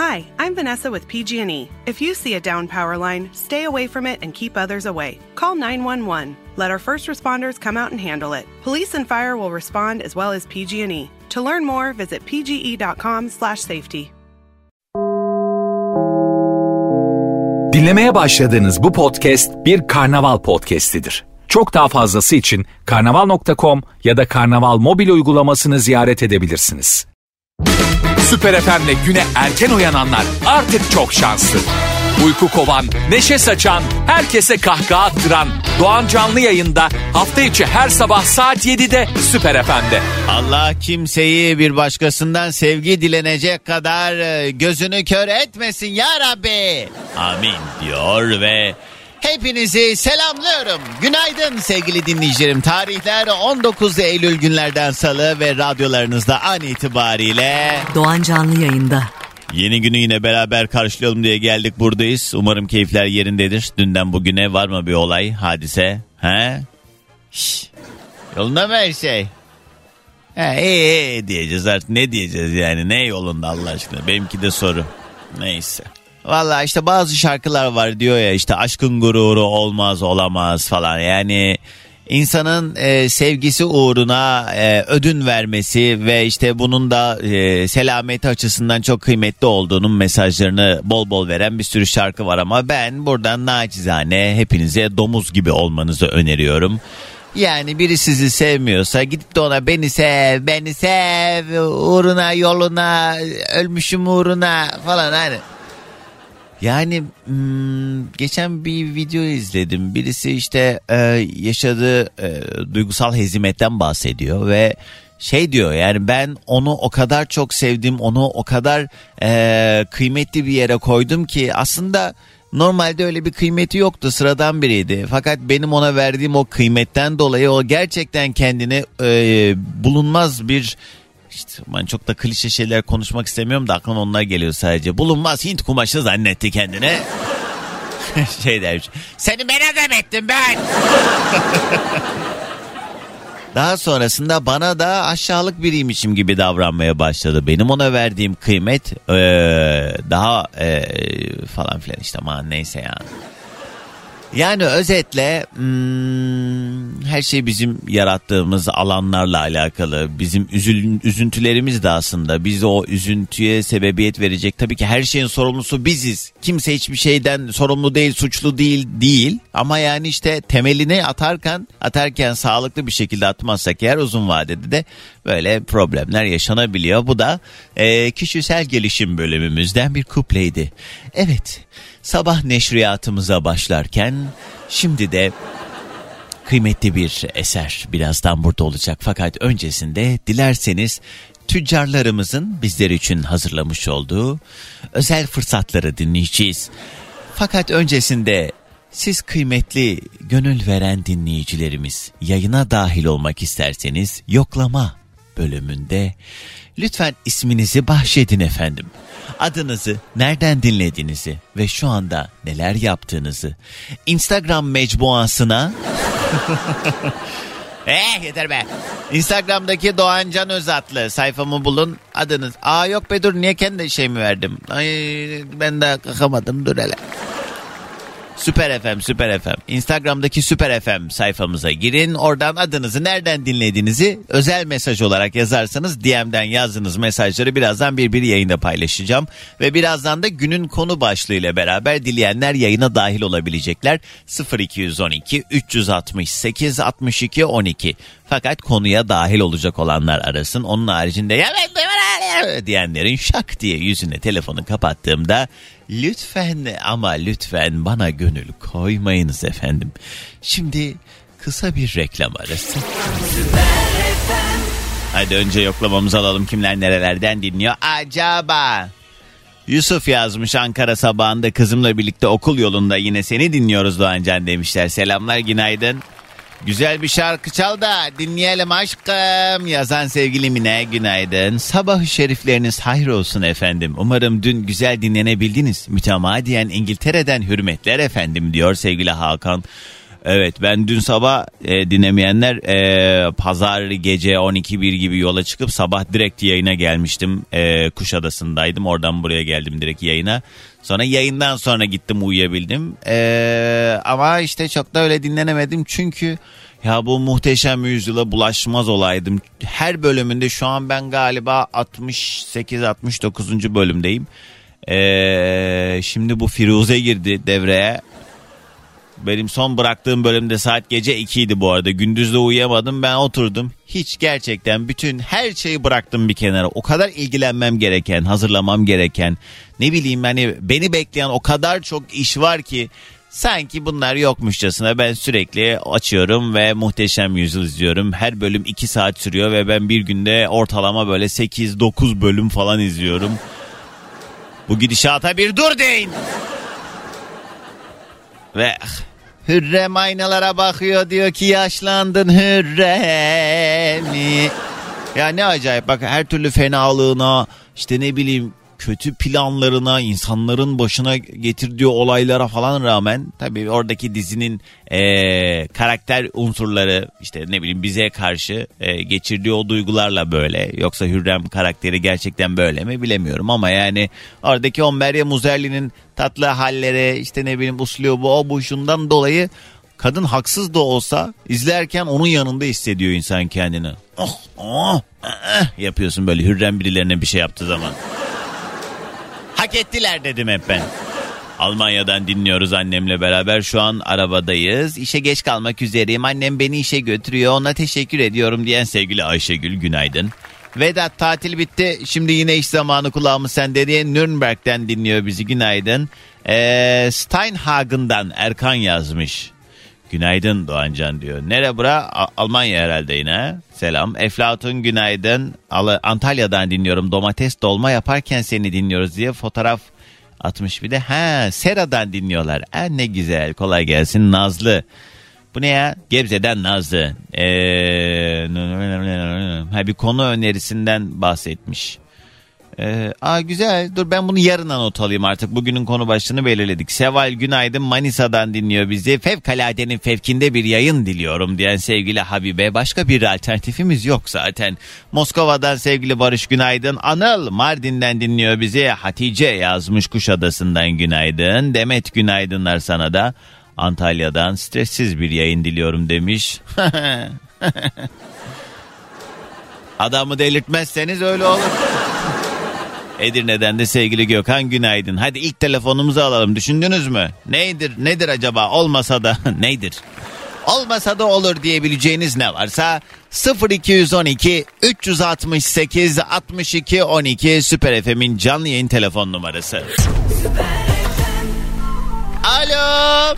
Hi, I'm Vanessa with PG&E. If you see a down power line, stay away from it and keep others away. Call 911. Let our first responders come out and handle it. Police and fire will respond as well as PG&E. To learn more, visit pge.com/safety. Dinlemeye başladığınız bu podcast bir karnaval podcastidir. Çok daha fazlası için karnaval.com ya da karnaval mobil uygulamasını ziyaret edebilirsiniz. Süper FM'le güne erken uyananlar artık çok şanslı. Uyku kovan, neşe saçan, herkese kahkaha attıran Doğan Canlı yayında hafta içi her sabah saat 7'de Süper FM'de. Allah kimseyi bir başkasından sevgi dilenecek kadar e, gözünü kör etmesin ya Rabbi. Amin diyor ve hepinizi selamlıyorum. Günaydın sevgili dinleyicilerim. Tarihler 19 Eylül günlerden salı ve radyolarınızda an itibariyle Doğan Canlı yayında. Yeni günü yine beraber karşılayalım diye geldik buradayız. Umarım keyifler yerindedir. Dünden bugüne var mı bir olay, hadise? He? Şş, Yolunda mı her şey? He, iyi, iyi diyeceğiz artık. Ne diyeceğiz yani? Ne yolunda Allah aşkına? Benimki de soru. Neyse. Valla işte bazı şarkılar var diyor ya işte aşkın gururu olmaz olamaz falan. Yani insanın e, sevgisi uğruna e, ödün vermesi ve işte bunun da e, selameti açısından çok kıymetli olduğunun mesajlarını bol bol veren bir sürü şarkı var ama ben buradan naçizane hepinize domuz gibi olmanızı öneriyorum. Yani biri sizi sevmiyorsa gidip de ona beni sev, beni sev, uğruna yoluna, ölmüşüm uğruna falan hani. Yani hmm, geçen bir video izledim. Birisi işte e, yaşadığı e, duygusal hezimetten bahsediyor ve şey diyor yani ben onu o kadar çok sevdim, onu o kadar e, kıymetli bir yere koydum ki aslında normalde öyle bir kıymeti yoktu sıradan biriydi. Fakat benim ona verdiğim o kıymetten dolayı o gerçekten kendini e, bulunmaz bir işte ben çok da klişe şeyler konuşmak istemiyorum da aklıma onlar geliyor sadece. Bulunmaz Hint kumaşı zannetti kendine. şey dermiş. Seni ben adam ettim ben. Daha sonrasında bana da aşağılık biriymişim gibi davranmaya başladı. Benim ona verdiğim kıymet eee, daha eee, falan filan işte ama neyse ya. Yani özetle hmm, her şey bizim yarattığımız alanlarla alakalı. Bizim üzüntülerimiz de aslında bizi o üzüntüye sebebiyet verecek. Tabii ki her şeyin sorumlusu biziz. Kimse hiçbir şeyden sorumlu değil, suçlu değil değil. Ama yani işte temelini atarken atarken sağlıklı bir şekilde atmazsak eğer uzun vadede de böyle problemler yaşanabiliyor. Bu da e, kişisel gelişim bölümümüzden bir kupleydi. Evet sabah neşriyatımıza başlarken şimdi de kıymetli bir eser birazdan burada olacak. Fakat öncesinde dilerseniz tüccarlarımızın bizler için hazırlamış olduğu özel fırsatları dinleyeceğiz. Fakat öncesinde siz kıymetli gönül veren dinleyicilerimiz yayına dahil olmak isterseniz yoklama bölümünde lütfen isminizi bahşedin efendim. Adınızı, nereden dinlediğinizi ve şu anda neler yaptığınızı Instagram mecmuasına Eh yeter be. Instagram'daki Doğan Can Özatlı sayfamı bulun adınız. Aa yok be dur niye kendi şeyimi verdim. Ay ben de kalkamadım dur hele. Süper FM, Süper FM. Instagram'daki Süper FM sayfamıza girin. Oradan adınızı nereden dinlediğinizi özel mesaj olarak yazarsanız DM'den yazdığınız mesajları birazdan bir bir yayında paylaşacağım. Ve birazdan da günün konu başlığıyla beraber dileyenler yayına dahil olabilecekler. 0212 368 62 12. Fakat konuya dahil olacak olanlar arasın. Onun haricinde ya ben diyenlerin şak diye yüzüne telefonu kapattığımda lütfen ama lütfen bana gönül koymayınız efendim. Şimdi kısa bir reklam arası. Hadi önce yoklamamızı alalım kimler nerelerden dinliyor acaba? Yusuf yazmış Ankara sabahında kızımla birlikte okul yolunda yine seni dinliyoruz Doğancan demişler. Selamlar günaydın. Güzel bir şarkı çal da dinleyelim aşkım. Yazan sevgili Mine günaydın. Sabah şerifleriniz hayır olsun efendim. Umarım dün güzel dinlenebildiniz. Mütemadiyen İngiltere'den hürmetler efendim diyor sevgili Hakan. Evet ben dün sabah e, dinlemeyenler e, pazar gece 12-1 gibi yola çıkıp sabah direkt yayına gelmiştim. E, Kuşadası'ndaydım oradan buraya geldim direkt yayına. Sonra yayından sonra gittim uyuyabildim. E, ama işte çok da öyle dinlenemedim çünkü ya bu muhteşem yüzyıla bulaşmaz olaydım. Her bölümünde şu an ben galiba 68-69. bölümdeyim. Ee, şimdi bu Firuze girdi devreye. Benim son bıraktığım bölümde saat gece 2 idi bu arada. Gündüz de uyuyamadım. Ben oturdum. Hiç gerçekten bütün her şeyi bıraktım bir kenara. O kadar ilgilenmem gereken, hazırlamam gereken. Ne bileyim hani beni bekleyen o kadar çok iş var ki sanki bunlar yokmuşçasına ben sürekli açıyorum ve muhteşem yüzyıl izliyorum. Her bölüm 2 saat sürüyor ve ben bir günde ortalama böyle 8-9 bölüm falan izliyorum. Bu gidişata bir dur deyin. Ve Hürrem aynalara bakıyor diyor ki yaşlandın Hürrem'i. Ya ne acayip bak her türlü fenalığına işte ne bileyim kötü planlarına, insanların başına getirdiği olaylara falan rağmen tabii oradaki dizinin e, karakter unsurları işte ne bileyim bize karşı e, geçirdiği o duygularla böyle. Yoksa Hürrem karakteri gerçekten böyle mi bilemiyorum ama yani oradaki o Meryem Uzerli'nin tatlı halleri işte ne bileyim uslubu o bu şundan dolayı kadın haksız da olsa izlerken onun yanında hissediyor insan kendini. Oh, oh, eh, yapıyorsun böyle Hürrem birilerine bir şey yaptığı zaman. Hak ettiler dedim hep ben. Almanya'dan dinliyoruz annemle beraber. Şu an arabadayız. İşe geç kalmak üzereyim. Annem beni işe götürüyor. Ona teşekkür ediyorum diyen sevgili Ayşegül günaydın. Vedat tatil bitti. Şimdi yine iş zamanı kulağımız sende diye Nürnberg'den dinliyor bizi. Günaydın. Ee, Steinhagen'dan Erkan yazmış. Günaydın Doğancan diyor. Nere bura? A- Almanya herhalde yine. Selam. Eflatun günaydın. Al- Antalya'dan dinliyorum. Domates dolma yaparken seni dinliyoruz diye fotoğraf atmış bir de. Ha Sera'dan dinliyorlar. Ha, ne güzel. Kolay gelsin. Nazlı. Bu ne ya? Gebze'den Nazlı. Ee, ha, bir konu önerisinden bahsetmiş. Ee, aa güzel. Dur ben bunu yarına not alayım artık. Bugünün konu başlığını belirledik. Seval Günaydın Manisa'dan dinliyor bizi. Fevkaladenin fevkinde bir yayın diliyorum diyen sevgili Habibe. Başka bir alternatifimiz yok zaten. Moskova'dan sevgili Barış Günaydın. Anıl Mardin'den dinliyor bizi. Hatice yazmış Kuşadası'ndan günaydın. Demet günaydınlar sana da. Antalya'dan stressiz bir yayın diliyorum demiş. Adamı delirtmezseniz öyle olur. Edirne'den de sevgili Gökhan günaydın. Hadi ilk telefonumuzu alalım. Düşündünüz mü? Neydir? Nedir acaba? Olmasa da nedir? Olmasa da olur diyebileceğiniz ne varsa 0212 368 62 12 Süper FM'in canlı yayın telefon numarası. Alo.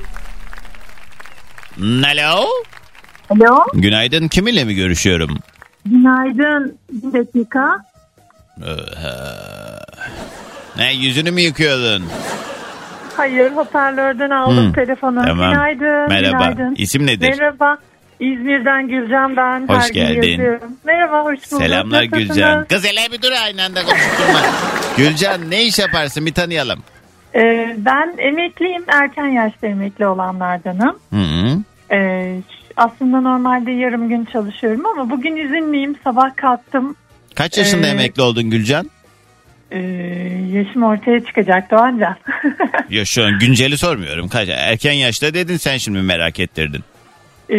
Alo. Alo, Günaydın. Kiminle mi görüşüyorum? günaydın. Bir dakika. Ne yüzünü mü yıkıyordun? Hayır, hoparlörden aldım Hmm, telefonu. tamam. Günaydın. Merhaba. Günaydın. İsim nedir? Merhaba. İzmir'den Gülcan ben. Hoş Her geldin. Merhaba, hoş bulduk. Selamlar Nasılsınız? Gülcan. Kız hele bir dur aynı anda konuşturma. Gülcan ne iş yaparsın bir tanıyalım. Ee, ben emekliyim. Erken yaşta emekli olanlardanım. Hı -hı. Ee, aslında normalde yarım gün çalışıyorum ama bugün izinliyim. Sabah kalktım. Kaç yaşında Ee, emekli oldun Gülcan? Ee, yaşım ortaya çıkacak Doğancan. Ya şu an günceli sormuyorum. Kaç erken yaşta dedin sen şimdi merak ettirdin. Ee,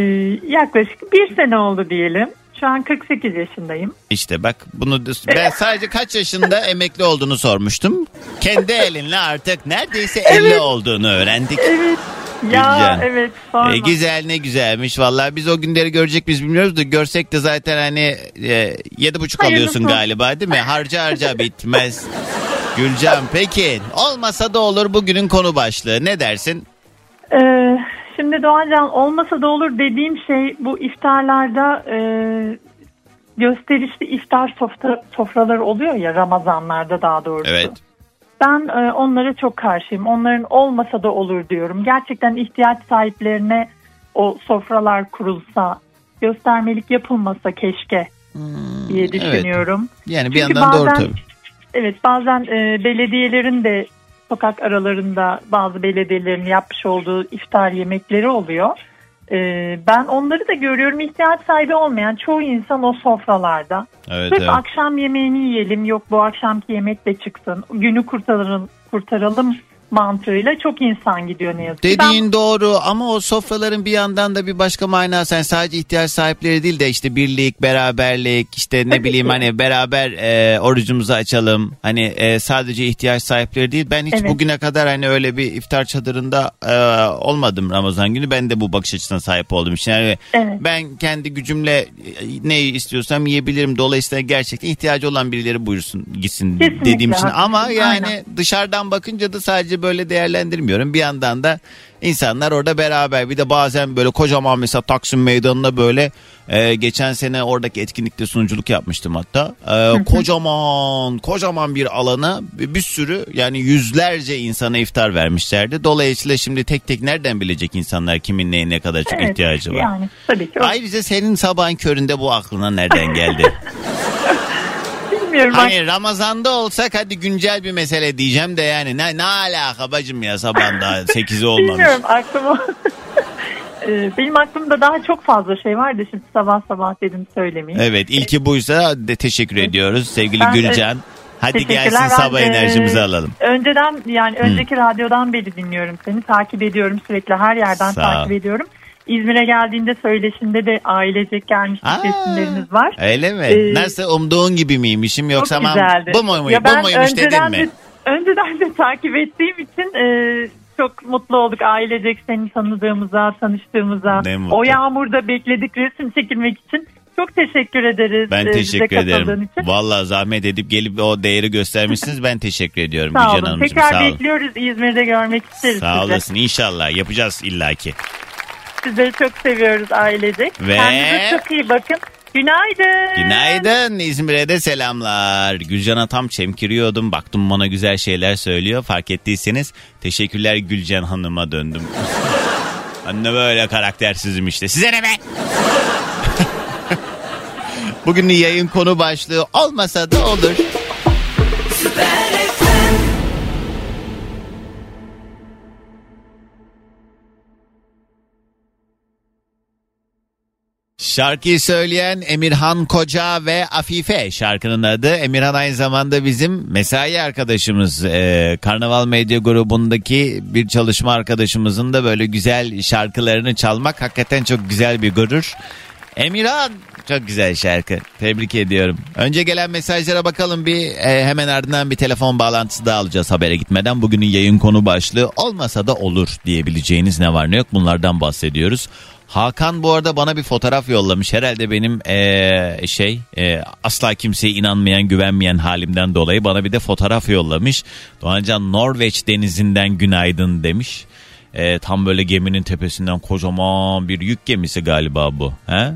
yaklaşık bir sene oldu diyelim. Şu an 48 yaşındayım. İşte bak bunu ben sadece kaç yaşında emekli olduğunu sormuştum. Kendi elinle artık neredeyse 50 olduğunu öğrendik. Evet. Ya Gülcan. evet sorma. E, güzel ne güzelmiş vallahi biz o günleri görecek biz bilmiyoruz da görsek de zaten hani e, yedi buçuk Hayırlısı alıyorsun galiba değil mi? Harca harca bitmez. Gülcan peki olmasa da olur bugünün konu başlığı ne dersin? Ee, şimdi Doğancan olmasa da olur dediğim şey bu iftarlarda e, gösterişli iftar sofra, sofraları oluyor ya Ramazanlarda daha doğrusu. Evet. Ben e, onlara çok karşıyım. Onların olmasa da olur diyorum. Gerçekten ihtiyaç sahiplerine o sofralar kurulsa, göstermelik yapılmasa keşke diye Hmm, evet. düşünüyorum. Yani bir Çünkü yandan doğru bazen- tabii. Evet bazen e, belediyelerin de sokak aralarında bazı belediyelerin yapmış olduğu iftar yemekleri oluyor. Ee, ben onları da görüyorum ihtiyaç sahibi olmayan çoğu insan o sofralarda. Evet, Sırf evet. akşam yemeğini yiyelim yok bu akşamki yemek de çıksın günü kurtaralım, kurtaralım mantığıyla çok insan gidiyor ne yazık ki. Ben- Dediğin doğru ama o sofraların bir yandan da bir başka manası. Yani sadece ihtiyaç sahipleri değil de işte birlik, beraberlik, işte ne Tabii bileyim ki. hani beraber e, orucumuzu açalım. Hani e, sadece ihtiyaç sahipleri değil. Ben hiç Evet. bugüne kadar hani öyle bir iftar çadırında e, olmadım Ramazan günü. Ben de bu bakış açısına sahip oldum. İşte yani Evet. ben kendi gücümle e, ne istiyorsam yiyebilirim. Dolayısıyla gerçekten ihtiyacı olan birileri buyursun gitsin Kesinlikle dediğim için. Ama yani aynen. dışarıdan bakınca da sadece böyle değerlendirmiyorum. Bir yandan da insanlar orada beraber bir de bazen böyle kocaman mesela Taksim Meydanı'nda böyle e, geçen sene oradaki etkinlikte sunuculuk yapmıştım hatta. E, kocaman kocaman bir alana bir, bir sürü yani yüzlerce insana iftar vermişlerdi. Dolayısıyla şimdi tek tek nereden bilecek insanlar kimin neye ne kadar çok Evet, ihtiyacı var. Yani tabii ki. Ayrıca senin sabahın köründe bu aklına nereden geldi? Bilmiyorum. Hani Ramazan'da olsak hadi güncel bir mesele diyeceğim de yani ne, ne alaka bacım ya sabahın daha 8'i olmamış. Bilmiyorum aklıma. Ee, Benim aklımda daha çok fazla şey var da şimdi sabah sabah dedim söylemeyeyim. Evet ilki buysa de teşekkür ediyoruz sevgili Ben, Gülcan. Hadi gelsin Ben, sabah e, enerjimizi alalım. Önceden yani önceki radyodan beri dinliyorum seni. Takip ediyorum sürekli her yerden Sağ takip ol. İzmir'e geldiğinde söyleşinde de ailecek gelmiştik Aa, resimleriniz var. Öyle mi? Ee, Nasıl umduğun gibi miymişim yoksa aman bu muymuş, Ya bu muymuş dedin mi? De, önceden de takip ettiğim için e, çok mutlu olduk ailecek seni tanıdığımıza, tanıştığımıza. O yağmurda bekledik resim çekilmek için. Çok teşekkür ederiz. Ben e, teşekkür ederim. Için. Vallahi zahmet edip gelip o değeri göstermişsiniz. Ben teşekkür ediyorum Sağ Gülcan olun. Tekrar Sağ bekliyoruz İzmir'de görmek isteriz Sağ sizi. olasın. İnşallah yapacağız illaki. Sizleri çok seviyoruz ailecek. Ve- Kendinize çok iyi bakın. Günaydın. Günaydın İzmir'e de selamlar. Gülcan'a tam çemkiriyordum. Baktım bana güzel şeyler söylüyor. Fark ettiyseniz teşekkürler Gülcan Hanım'a döndüm. Anne böyle karaktersizim işte. Size ne be? Bugün yayın konu başlığı olmasa da olur. Şarkıyı söyleyen Emirhan Koca ve Afife şarkının adı. Emirhan aynı zamanda bizim mesai arkadaşımız. Ee, Karnaval Medya grubundaki bir çalışma arkadaşımızın da böyle güzel şarkılarını çalmak hakikaten çok güzel bir gurur. Emirhan çok güzel şarkı. Tebrik ediyorum. Önce gelen mesajlara bakalım bir e, hemen ardından bir telefon bağlantısı da alacağız habere gitmeden. Bugünün yayın konu başlığı olmasa da olur diyebileceğiniz ne var ne yok bunlardan bahsediyoruz. Hakan bu arada bana bir fotoğraf yollamış. Herhalde benim eee, şey eee, asla kimseye inanmayan güvenmeyen halimden dolayı bana bir de fotoğraf yollamış. Doğancan Norveç denizinden günaydın demiş. Eee, tam böyle geminin tepesinden kocaman bir yük gemisi galiba bu. He?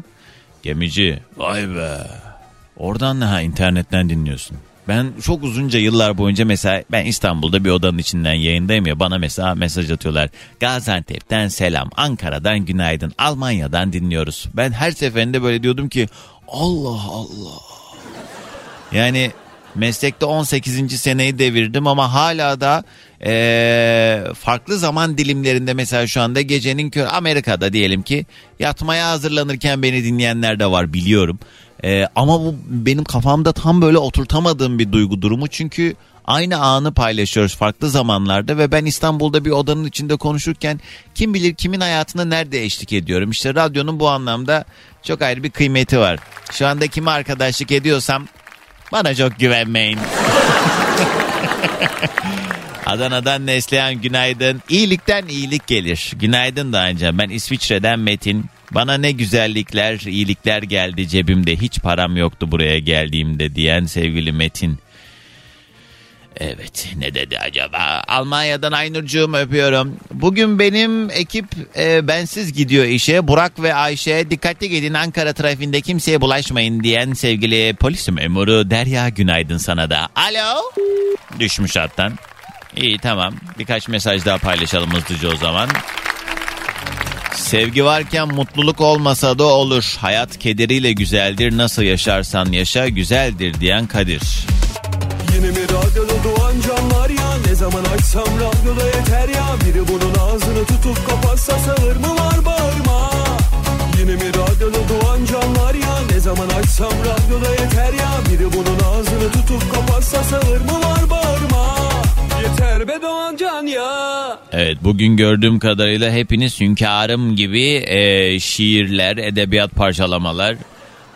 Gemici. Vay be. Oradan ha internetten dinliyorsun. Ben çok uzunca yıllar boyunca mesela ben İstanbul'da bir odanın içinden yayındayım ya bana mesela mesaj atıyorlar. Gaziantep'ten selam, Ankara'dan günaydın, Almanya'dan dinliyoruz. Ben her seferinde böyle diyordum ki Allah Allah. Yani meslekte 18. seneyi devirdim ama hala da eee, farklı zaman dilimlerinde mesela şu anda gecenin kör Amerika'da diyelim ki yatmaya hazırlanırken beni dinleyenler de var biliyorum. Eee, ama bu benim kafamda tam böyle oturtamadığım bir duygu durumu çünkü aynı anı paylaşıyoruz farklı zamanlarda ve ben İstanbul'da bir odanın içinde konuşurken kim bilir kimin hayatına nerede eşlik ediyorum. İşte radyonun bu anlamda çok ayrı bir kıymeti var. Şu anda kime arkadaşlık ediyorsam bana çok güvenmeyin. Adana'dan Neslihan günaydın. İyilikten iyilik gelir. Günaydın da önce. Ben İsviçre'den Metin. Bana ne güzellikler, iyilikler geldi cebimde. Hiç param yoktu buraya geldiğimde diyen sevgili Metin. Evet ne dedi acaba? Almanya'dan Aynurcuğum öpüyorum. Bugün benim ekip e, bensiz gidiyor işe. Burak ve Ayşe dikkatli gidin Ankara trafiğinde kimseye bulaşmayın diyen sevgili polis memuru Derya günaydın sana da. Alo? Düşmüş hattan. İyi tamam birkaç mesaj daha paylaşalım hızlıca o zaman. Sevgi varken mutluluk olmasa da olur. Hayat kederiyle güzeldir. Nasıl yaşarsan yaşa güzeldir diyen Kadir. Yine mi radyoda doğan canlar ya Ne zaman açsam radyoda yeter ya Biri bunun ağzını tutup kapatsa sağır mı var bağırma yine mi radyoda doğan canlar ya Ne zaman açsam radyoda yeter ya Biri bunun ağzını tutup kapatsa sağır mı var bağırma Yeter be Doğan Can ya Evet bugün gördüğüm kadarıyla hepiniz hünkârım gibi e, şiirler, edebiyat parçalamalar.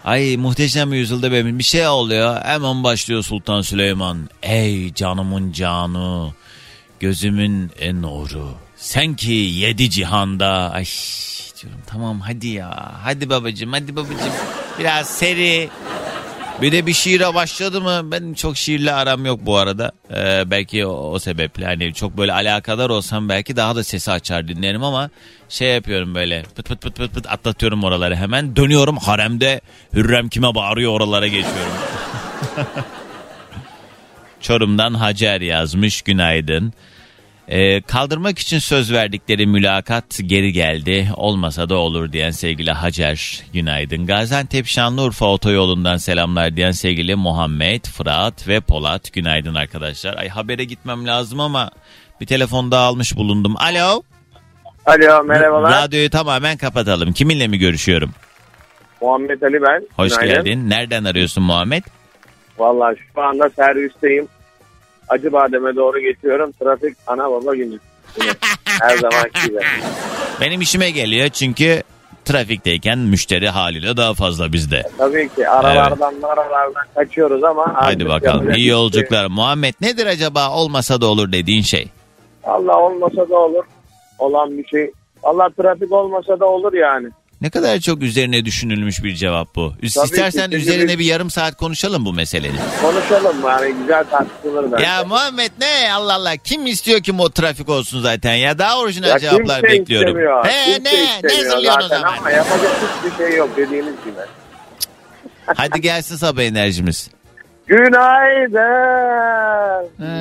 Ay muhteşem yüzyılda benim bir şey oluyor. Hemen başlıyor Sultan Süleyman. Ey canımın canı, gözümün en nuru. Sen ki yedi cihanda. Ay diyorum tamam hadi ya. Hadi babacığım hadi babacığım. Biraz seri. Bir de bir şiire başladı mı? Ben çok şiirle aram yok bu arada. Ee, belki o, o sebeple hani çok böyle alakadar olsam belki daha da sesi açar dinlerim ama şey yapıyorum böyle pıt pıt pıt pıt pıt atlatıyorum oraları hemen. Dönüyorum haremde Hürrem kime bağırıyor oralara geçiyorum. Çorum'dan Hacer yazmış günaydın. Ee, kaldırmak için söz verdikleri mülakat geri geldi. Olmasa da olur diyen sevgili Hacer günaydın. Gaziantep Şanlıurfa otoyolundan selamlar diyen sevgili Muhammed, Fırat ve Polat günaydın arkadaşlar. Ay habere gitmem lazım ama bir telefon daha almış bulundum. Alo. Alo merhabalar. Radyoyu tamamen kapatalım. Kiminle mi görüşüyorum? Muhammed Ali ben. Hoş Günaydın. geldin. Nereden arıyorsun Muhammed? Vallahi şu anda servisteyim. Acıbadem'e doğru geçiyorum. Trafik ana baba günü. Her zamanki gibi. Benim işime geliyor çünkü trafikteyken müşteri haliyle daha fazla bizde. Tabii ki aralardan aralardan kaçıyoruz ama. Haydi bakalım. İyi şey yolculuklar. Muhammed nedir acaba olmasa da olur dediğin şey? Allah olmasa da olur. Olan bir şey. Allah trafik olmasa da olur yani. Ne kadar çok üzerine düşünülmüş bir cevap bu. Tabii İstersen ki, üzerine çünkü- bir yarım saat konuşalım bu meseleyi. Konuşalım yani güzel tartışılır bence. Ya Muhammed ne Allah Allah kim istiyor ki o trafik olsun zaten ya daha orijinal Ya cevaplar kimse bekliyorum. istemiyor. He Kimse ne ne istemiyor zırlıyorsun o zaman? Ama yapacak hiçbir şey yok dediğiniz gibi. Hadi gelsin sabah enerjimiz. Günaydın. He.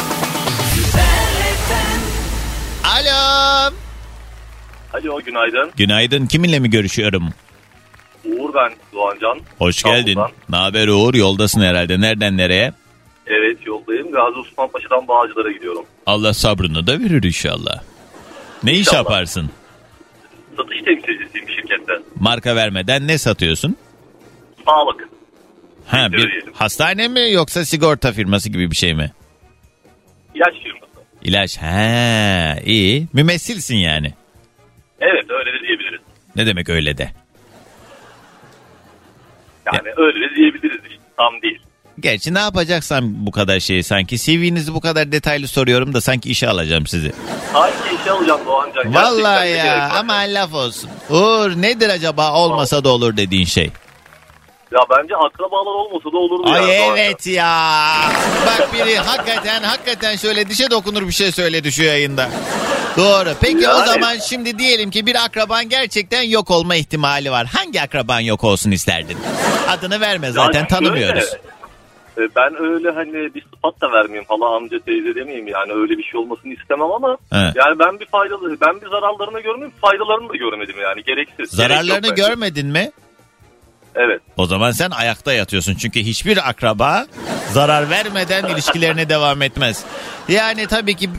Alo. Alo günaydın. Günaydın kiminle mi görüşüyorum? Uğur ben Doğancan. Hoş geldin. Ne haber Uğur? Yoldasın herhalde. Nereden nereye? Evet yoldayım. Gazi Osman Paşa'dan Bağcılar'a gidiyorum. Allah sabrını da verir inşallah. Ne iş İnşallah. yaparsın? Satış temsilcisiyim şirkette. Marka vermeden ne satıyorsun? Sağlık. Ha Öyle bir diyelim. hastane mi yoksa sigorta firması gibi bir şey mi? İlaç firması. İlaç. Ha iyi. Mümessilsin yani. Evet öyle de diyebiliriz. Ne demek öyle de? Yani öyle de diyebiliriz işte. Tam değil. Gerçi ne yapacaksan bu kadar şeyi sanki CV'nizi bu kadar detaylı soruyorum da sanki işe alacağım sizi. Hangi işe alacağım Doğancan? Vallahi Gerçekten ya ama laf olsun. Uğur nedir acaba olmasa da olur dediğin şey? Ya bence akrabalar olmasa da olurdu ya. Ay Doğancan. evet ya. Bak biri hakikaten hakikaten şöyle dişe dokunur bir şey söyledi şu yayında. Doğru. Peki o Yani- zaman şimdi diyelim ki bir akraban gerçekten yok olma ihtimali var. Hangi akraban yok olsun isterdin? Adını verme zaten Yani tanımıyoruz. şöyle, e, Ben öyle hani bir sıfat da vermeyeyim hala amca teyze demeyeyim yani öyle bir şey olmasını istemem ama Evet. yani ben bir faydalı ben bir zararlarını görmedim faydalarını da görmedim yani gereksiz. Gerek Zararlarını bence. görmedin mi? Evet. O zaman sen ayakta yatıyorsun. Çünkü hiçbir akraba zarar vermeden ilişkilerine devam etmez. Yani tabii ki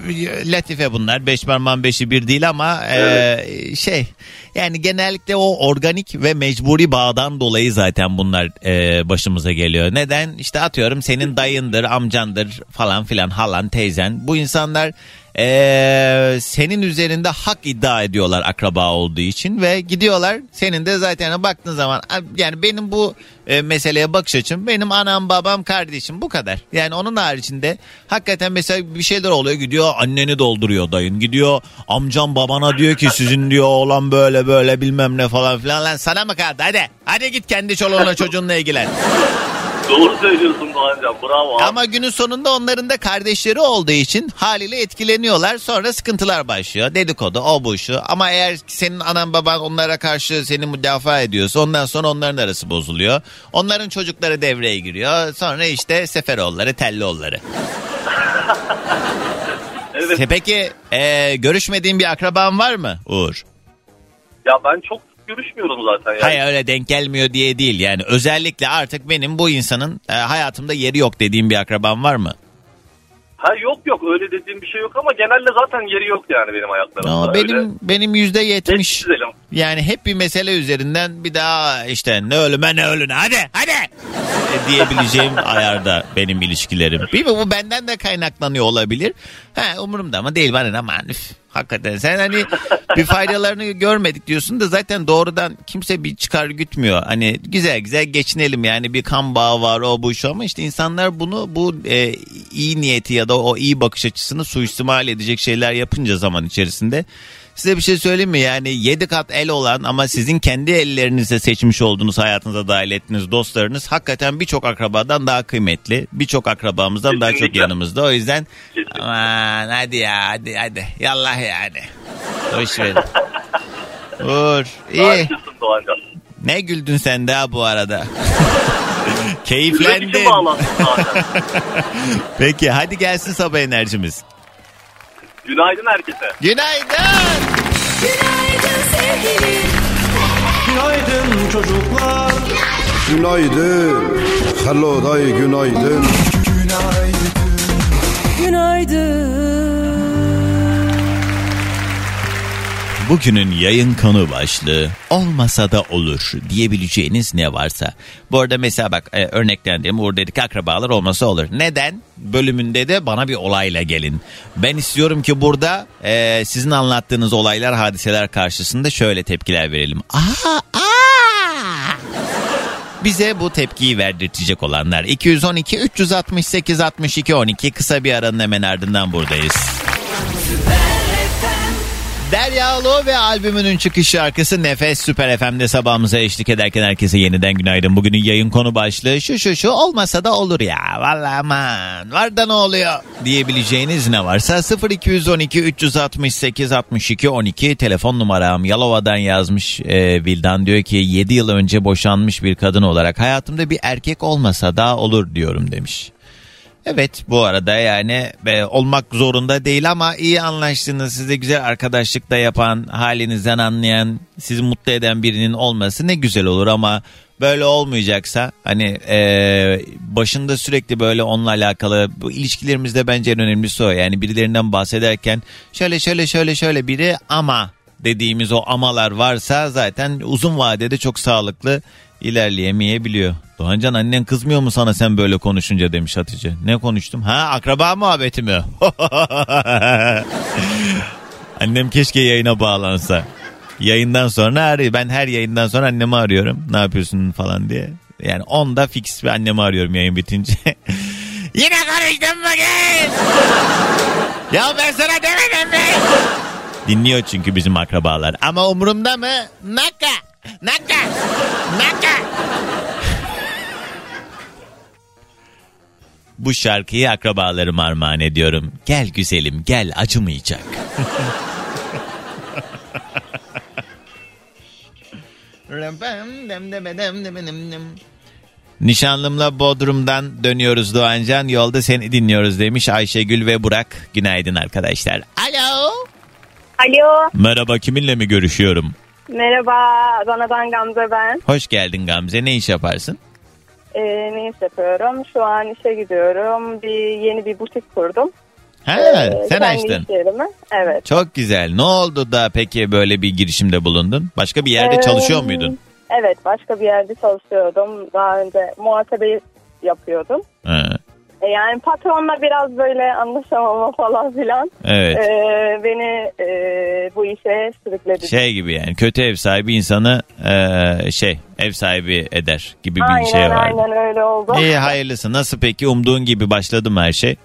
latife bunlar. Beş parmağın beşi bir değil ama e, şey yani genellikle o organik ve mecburi bağdan dolayı zaten bunlar e, başımıza geliyor. Neden? İşte atıyorum senin dayındır, amcandır falan filan halan, teyzen. Bu insanlar e, senin üzerinde hak iddia ediyorlar akraba olduğu için ve gidiyorlar. Senin de zaten baktığın zaman yani benim bu e, meseleye bakış açım benim anam babam kardeşim bu kadar. Yani onun haricinde hakikaten mesela bir şeyler oluyor. Gidiyor anneni dolduruyor dayın. Gidiyor amcam babana diyor ki sizin diyor olan böyle böyle bilmem ne falan filan. Lan sana mı kaldı? Hadi hadi git kendi çoluğunla çocuğunla ilgilen. Doğru söylüyorsun Doğancan bravo abi. Ama günün sonunda onların da kardeşleri olduğu için haliyle etkileniyorlar. Sonra sıkıntılar başlıyor. Dedikodu o bu şu. Ama eğer senin anan baban onlara karşı seni müdafaa ediyorsa ondan sonra onların arası bozuluyor. Onların çocukları devreye giriyor. Sonra işte Seferoğulları, Tellioğulları. Evet. Peki e, görüşmediğin bir akraban var mı Uğur? Ya ben çok görüşmüyorum zaten yani. Hayır öyle denk gelmiyor diye değil. Yani özellikle artık benim bu insanın e, hayatımda yeri yok dediğim bir akraban var mı? Ha yok yok öyle dediğim bir şey yok ama genelde zaten yeri yok yani benim ayaklarımda. Aa, Öyle. benim benim yüzde yetmiş. Yani hep bir mesele üzerinden bir daha işte ne ölüme ne ölüne hadi hadi e, diyebileceğim ayarda benim ilişkilerim. Bilmiyorum bu benden de kaynaklanıyor olabilir. Ha umurumda ama değil bana ne aman üf. Hakikaten sen hani bir faydalarını görmedik diyorsun da zaten doğrudan kimse bir çıkar gütmüyor. Hani güzel güzel geçinelim yani bir kan bağı var o bu şu ama işte insanlar bunu bu e, iyi niyeti ya da o iyi bakış açısını suistimal edecek şeyler yapınca zaman içerisinde Size bir şey söyleyeyim mi? Yani 7 kat el olan ama sizin kendi ellerinizle seçmiş olduğunuz hayatınıza dahil ettiğiniz dostlarınız hakikaten birçok akrabadan daha kıymetli. Birçok akrabamızdan daha çok Kesinlikle. yanımızda. O yüzden Kesinlikle. aman hadi ya hadi hadi yallah yani. Hoş ver. Uğur iyi. Ne güldün sen daha bu arada. Keyiflendin. Peki hadi gelsin sabah enerjimiz. Günaydın herkese. Günaydın. Günaydın çocuklar. Günaydın. Hello day günaydın. Bugünün yayın konu başlığı olmasa da olur diyebileceğiniz ne varsa. Bu arada mesela bak e, örneklendiğim Uğur dedik akrabalar olmasa olur. Neden? Bölümünde de bana bir olayla gelin. Ben istiyorum ki burada e, sizin anlattığınız olaylar hadiseler karşısında şöyle tepkiler verelim. Aa, aa. Bize bu tepkiyi verdirtecek olanlar 212 368 62 12 kısa bir aranın hemen ardından buradayız. Derya Ulu ve albümünün çıkış şarkısı Nefes Süper FM'de sabahımıza eşlik ederken herkese yeniden günaydın. Bugünün yayın konu başlığı şu şu şu olmasa da olur ya. Vallahi aman var da ne oluyor diyebileceğiniz ne varsa 0212 368 62 12 telefon numaram Yalova'dan yazmış e, Vildan diyor ki 7 yıl önce boşanmış bir kadın olarak hayatımda bir erkek olmasa da olur diyorum demiş. Evet bu arada yani e, olmak zorunda değil ama iyi anlaştığınız size güzel arkadaşlık da yapan halinizden anlayan sizi mutlu eden birinin olması ne güzel olur ama böyle olmayacaksa hani e, başında sürekli böyle onunla alakalı bu ilişkilerimizde bence en önemlisi o. Yani birilerinden bahsederken şöyle şöyle şöyle şöyle biri ama dediğimiz o amalar varsa zaten uzun vadede çok sağlıklı ilerleyemeyebiliyor. Doğancan annen kızmıyor mu sana sen böyle konuşunca demiş Hatice. Ne konuştum? Ha akraba muhabbeti mi? Annem keşke yayına bağlansa. Yayından sonra arıyor. Ben her yayından sonra annemi arıyorum. Ne yapıyorsun falan diye. Yani onda fix bir annemi arıyorum yayın bitince. Yine konuştun bugün. ya ben sana demedim mi? Dinliyor çünkü bizim akrabalar. Ama umurumda mı? Naka. Naka. Naka. Bu şarkıyı akrabalarıma armağan ediyorum. Gel güzelim gel acımayacak. Nişanlımla Bodrum'dan dönüyoruz Doğancan. Yolda seni dinliyoruz demiş Ayşegül ve Burak. Günaydın arkadaşlar. Alo. Alo, Merhaba kiminle mi görüşüyorum? Merhaba. Adana'dan Gamze ben. Hoş geldin Gamze. Ne iş yaparsın? Ee, ne iş yapıyorum? Şu an işe gidiyorum. Bir yeni bir butik kurdum. Ha, Ee, sen açtın. yerimi. Evet. Çok güzel. Ne oldu da peki böyle bir girişimde bulundun? Başka bir yerde Ee, çalışıyor muydun? Evet, başka bir yerde çalışıyordum. Daha önce muhasebe yapıyordum. Ha, yani patronla biraz böyle anlaşamama falan filan. evet. Ee, beni e, bu işe sürükledi. Şey gibi yani kötü ev sahibi insanı e, şey ev sahibi eder gibi bir aynen, şey var. aynen öyle oldu. İyi hayırlısı. Nasıl peki umduğun gibi başladı mı her şey?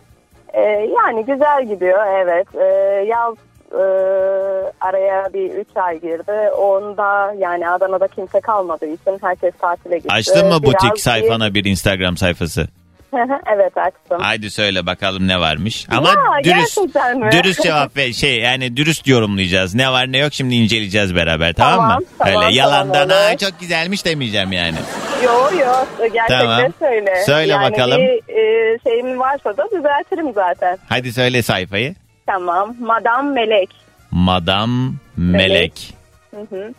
Ee, yani güzel gidiyor evet. Ee, yaz e, araya bir 3 ay girdi. Onda yani Adana'da kimse kalmadığı için herkes tatile gitti. Açtın mı Biraz butik sayfana bir Instagram sayfası? evet açtım. Haydi söyle bakalım ne varmış. Ama Ya, dürüst dürüst cevap ver. Şey yani dürüst yorumlayacağız. Ne var ne yok şimdi inceleyeceğiz beraber tamam, Tamam, mı? tamam, Öyle yalandan tamam. "Aa, çok güzelmiş demeyeceğim yani. Yo yo gerçekten Tamam. söyle. Söyle yani bakalım. bir e, şeyim varsa da düzeltirim zaten. Hadi söyle sayfayı. Tamam. Madam Melek. Madam Melek. Hı hı.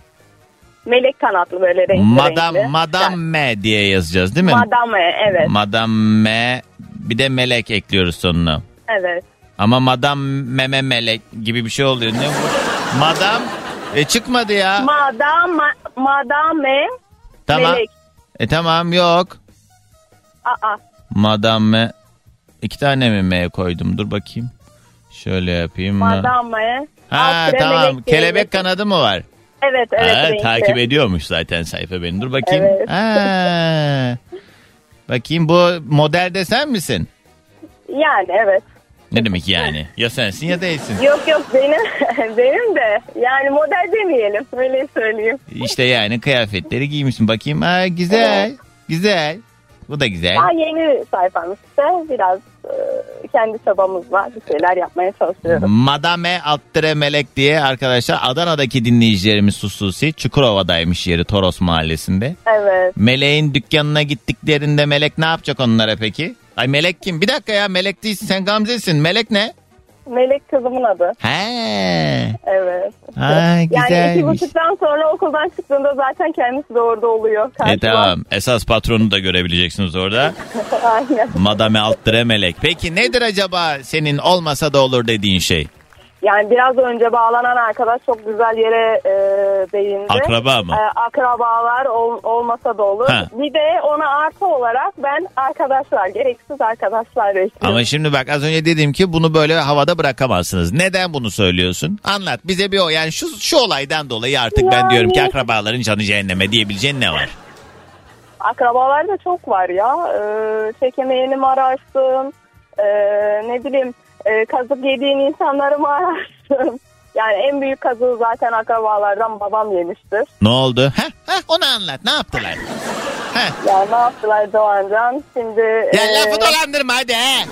Melek kanatlı böyle renkli Madam renkli. Madam M diye yazacağız değil mi? Madame evet. Madam M bir de melek ekliyoruz sonuna. Evet. Ama madam meme melek gibi bir şey oluyor. Ne bu? Madam e çıkmadı ya. Madame, madame tamam. melek. E tamam yok. Aa, Madame iki tane mi M koydum? Dur bakayım. Şöyle yapayım. madame. Ha alt tire tamam. melek Kelebek kanadı mı var? Evet evet. Ha, renkli. takip ediyormuş zaten sayfa beni. Dur bakayım. Evet. Ha. Bakayım bu modelde sen misin? Yani evet. Ne demek yani? Ya sensin ya değilsin. Yok yok benim benim de yani model demeyelim öyle söyleyeyim. İşte yani kıyafetleri giymişsin. Bakayım. Ha, güzel. Güzel. Bu da güzel. Daha yeni sayfamız işte biraz e, kendi çabamızla bir şeyler yapmaya çalışıyoruz. Madame Alttire Melek diye arkadaşlar Adana'daki dinleyicilerimiz hususi Çukurova'daymış yeri Toros mahallesinde. Evet. Meleğin dükkanına gittiklerinde Melek ne yapacak onlara peki? Ay Melek kim? Bir dakika ya Melek değilsin sen Gamze'sin. Melek ne? Melek kızımın adı. He. Evet. Ha Yani iki güzelmiş. buçuktan sonra okuldan çıktığında zaten kendisi de orada oluyor. E karşıma. tamam. Esas patronu da görebileceksiniz orada. Aynen. Madame Alttire Melek. Peki nedir acaba senin olmasa da olur dediğin şey? Yani biraz önce bağlanan arkadaş çok güzel yere e, değindi. Akraba mı? E, akrabalar ol- olmasa da olur. Ha. Bir de ona artı olarak ben arkadaşlar, gereksiz arkadaşlar bekliyorum. Ama şimdi bak az önce dedim ki bunu böyle havada bırakamazsınız. Neden bunu söylüyorsun? Anlat bize bir o yani şu şu olaydan dolayı artık ben Yani- diyorum ki akrabaların canı cehenneme diyebileceğin ne var? Akrabalar da çok var ya. Ee, çekemeyeni mi ararsın? Ee, ne bileyim e, kazık yediğin insanları mı ararsın? Yani en büyük kazığı zaten akrabalardan babam yemiştir. Ne oldu? Heh, heh, onu anlat ne yaptılar? Heh. Yani ne yaptılar Doğancan? Şimdi... Ya e, lafı dolandırma hadi he.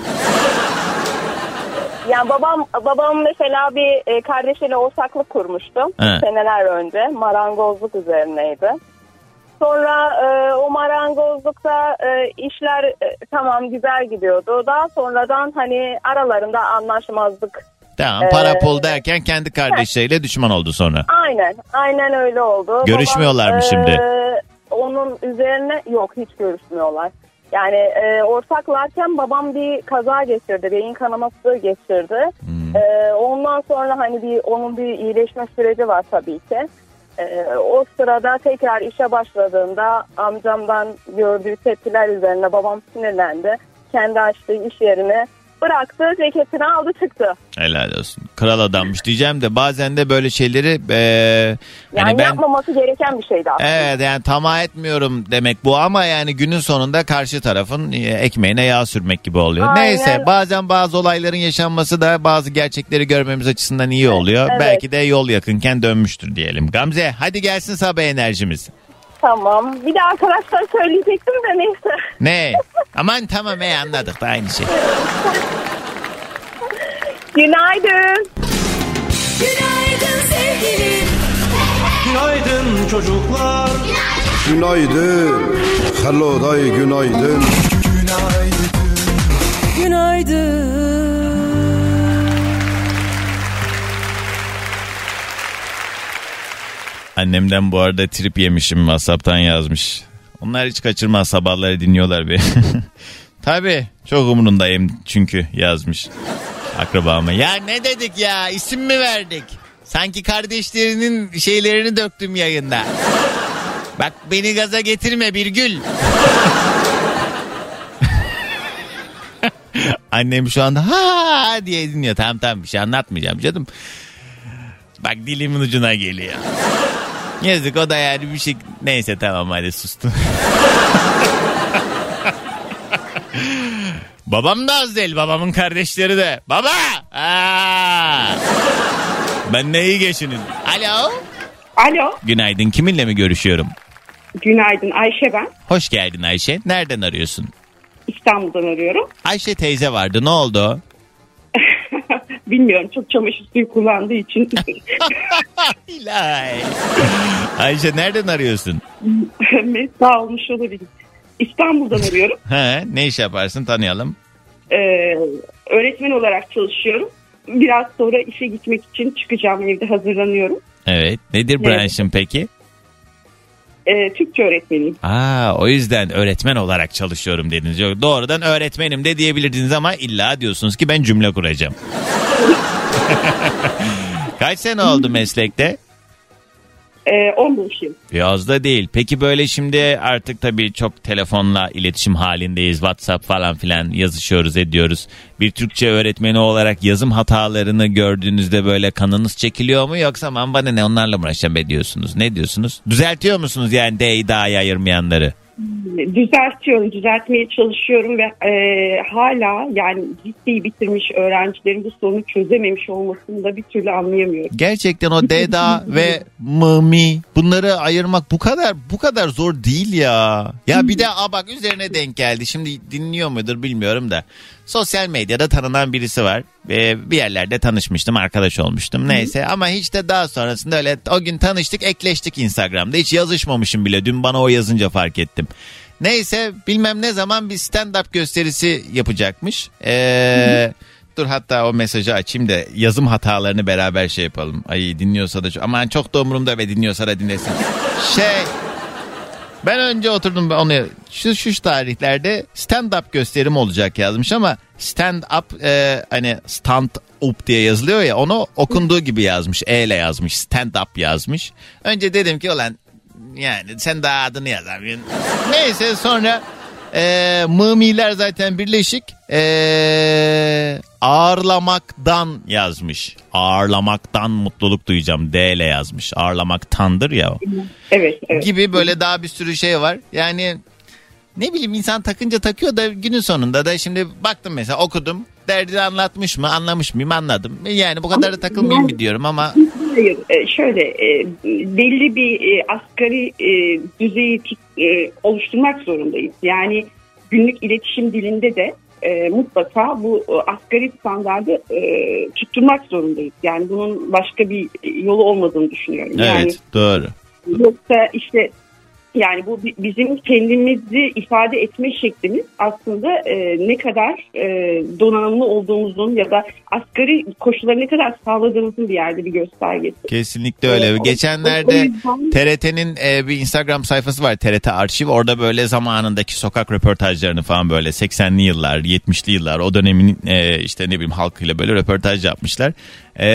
Yani babam babam mesela bir e, kardeşiyle ortaklık kurmuştu He. seneler önce. Marangozluk üzerineydi. Sonra e, o marangozlukta e, işler e, tamam güzel gidiyordu. Daha sonradan hani aralarında anlaşmazlık. Tamam Ee, para pul derken kendi kardeşleriyle düşman oldu sonra. Aynen, aynen öyle oldu. Görüşmüyorlar mı Babam, şimdi? e, onun üzerine yok hiç görüşmüyorlar. Yani e, ortaklarken babam bir kaza geçirdi, beyin kanaması geçirdi. Hmm. E, ondan sonra hani bir onun bir iyileşme süreci var tabii ki. E, o sırada tekrar işe başladığında amcamdan gördüğü tepkiler üzerine babam sinirlendi. Kendi açtığı iş yerini bıraktı, ceketini aldı çıktı. Helal olsun. Kral adammış diyeceğim de bazen de böyle şeyleri e, Yani hani ben yapmaması gereken bir şeydi aslında. Evet yani tamah etmiyorum demek bu ama yani günün sonunda karşı tarafın ekmeğine yağ sürmek gibi oluyor. Aynen. Neyse bazen bazı olayların yaşanması da bazı gerçekleri görmemiz açısından iyi oluyor. Evet. Belki de yol yakınken dönmüştür diyelim. Gamze hadi gelsin sabah enerjimiz. Tamam. Bir de arkadaşlar söyleyecektim de neyse. Ne? Aman tamam ey anladık da aynı şey. Günaydın. Günaydın sevgilim. Günaydın çocuklar. Günaydın. Hello day günaydın. Günaydın. Annemden bu arada trip yemişim WhatsApp'tan yazmış. Onlar hiç kaçırmaz sabahları dinliyorlar bir. Tabii çok umurundayım çünkü yazmış akrabama. Ya ne dedik ya isim mi verdik? Sanki kardeşlerinin şeylerini döktüm yayında. Bak beni gaza getirme bir gül. Annem şu anda ha diye dinliyor. Tamam tamam bir şey anlatmayacağım canım. Bak dilimin ucuna geliyor. Yazık o da yani bir şey... Neyse tamam hadi sustum. Babam da az değil. Babamın kardeşleri de. Baba! Aa! Ben ne iyi geçinin. Alo. Alo, Günaydın. Kiminle mi görüşüyorum? günaydın Ayşe ben. Hoş geldin Ayşe. Nereden arıyorsun? İstanbul'dan arıyorum. Ayşe teyze vardı. Ne oldu? Bilmiyorum çok çamaşır suyu kullandığı için İlay. Ayşe nereden arıyorsun? mesna olmuş olabilir. İstanbul'dan arıyorum. He, ne iş yaparsın tanıyalım. Ee, öğretmen olarak çalışıyorum. Biraz sonra işe gitmek için çıkacağım evde hazırlanıyorum. Evet. Nedir Evet. branşın peki? E, Türkçe öğretmeniyim. Aa, o yüzden öğretmen olarak çalışıyorum dediniz. Yok, doğrudan öğretmenim de diyebilirdiniz ama illa diyorsunuz ki ben cümle kuracağım. Kaç sene oldu meslekte? E, 15 yıl. Biraz da değil. Peki böyle şimdi artık tabii çok telefonla iletişim halindeyiz. WhatsApp falan filan yazışıyoruz ediyoruz. Bir Türkçe öğretmeni olarak yazım hatalarını gördüğünüzde böyle kanınız çekiliyor mu? Yoksa aman bana ne onlarla mı uğraşacağım be? Ne diyorsunuz? Düzeltiyor musunuz yani D'yi dahi ayırmayanları? Düzeltiyorum, düzeltmeye çalışıyorum ve e, hala yani liseyi bitirmiş öğrencilerin bu sorunu çözememiş olmasını da bir türlü anlayamıyorum. Gerçekten o Deda ve Mami bunları ayırmak bu kadar bu kadar zor değil ya. Ya bir de a bak üzerine denk geldi. Şimdi dinliyor mudur bilmiyorum da. Sosyal medyada tanınan birisi var. Ee, bir yerlerde tanışmıştım, arkadaş olmuştum. Neyse ama hiç de daha sonrasında öyle o gün tanıştık, ekleştik Instagram'da. Hiç yazışmamışım bile. Dün bana o yazınca fark ettim. Neyse bilmem ne zaman bir stand-up gösterisi yapacakmış. Ee, dur hatta o mesajı açayım da yazım hatalarını beraber şey yapalım. Ay dinliyorsa da aman çok da umurumda ve dinliyorsa da dinlesin. Şey ben önce oturdum onu şu şu tarihlerde stand up gösterim olacak yazmış ama stand up e, hani stand up diye yazılıyor ya onu okunduğu gibi yazmış. E ile yazmış stand up yazmış. Önce dedim ki olan yani sen daha adını yazamıyorsun. Neyse sonra e, mımiler zaten birleşik e, ağırlamaktan yazmış. Ağırlamaktan mutluluk duyacağım D ile yazmış. Ağırlamaktandır ya o Evet, evet. gibi böyle daha bir sürü şey var. Yani ne bileyim insan takınca takıyor da günün sonunda da şimdi baktım mesela okudum. Derdini anlatmış mı anlamış mıyım anladım. Yani bu kadar da takılmayayım mı diyorum ama Hayır, e, şöyle e, belli bir e, asgari düzeyi oluşturmak zorundayız. Yani günlük iletişim dilinde de e, mutlaka bu asgari standardı e, tutturmak zorundayız. Yani bunun başka bir yolu olmadığını düşünüyorum. Yani evet doğru. Yoksa işte yani bu bi- bizim kendimizi ifade etme şeklimiz aslında e, ne kadar e, donanımlı olduğumuzun ya da asgari koşulları ne kadar sağladığımızın bir yerde bir göstergesi. Kesinlikle öyle. Evet, Geçenlerde yüzden- TRT'nin e, bir Instagram sayfası var TRT Arşiv. Orada böyle zamanındaki sokak röportajlarını falan böyle 80'li yıllar, 70'li yıllar o dönemin e, işte ne bileyim halkıyla böyle röportaj yapmışlar. E,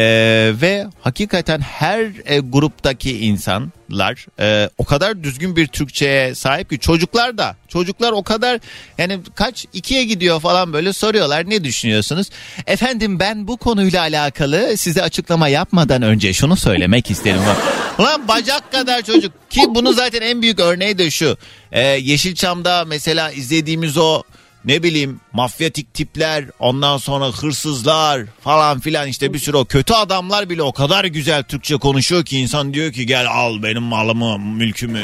ve hakikaten her e, gruptaki insanlar e, o kadar düzgün bir Türkçe'ye sahip ki çocuklar da çocuklar o kadar yani kaç ikiye gidiyor falan böyle soruyorlar ne düşünüyorsunuz? Efendim ben bu konuyla alakalı size açıklama yapmadan önce şunu söylemek isterim. Ulan bacak kadar çocuk ki bunun zaten en büyük örneği de şu. Ee, Yeşilçam'da mesela izlediğimiz o ne bileyim mafyatik tipler ondan sonra hırsızlar falan filan işte bir sürü o kötü adamlar bile o kadar güzel Türkçe konuşuyor ki insan diyor ki gel al benim malımı mülkümü.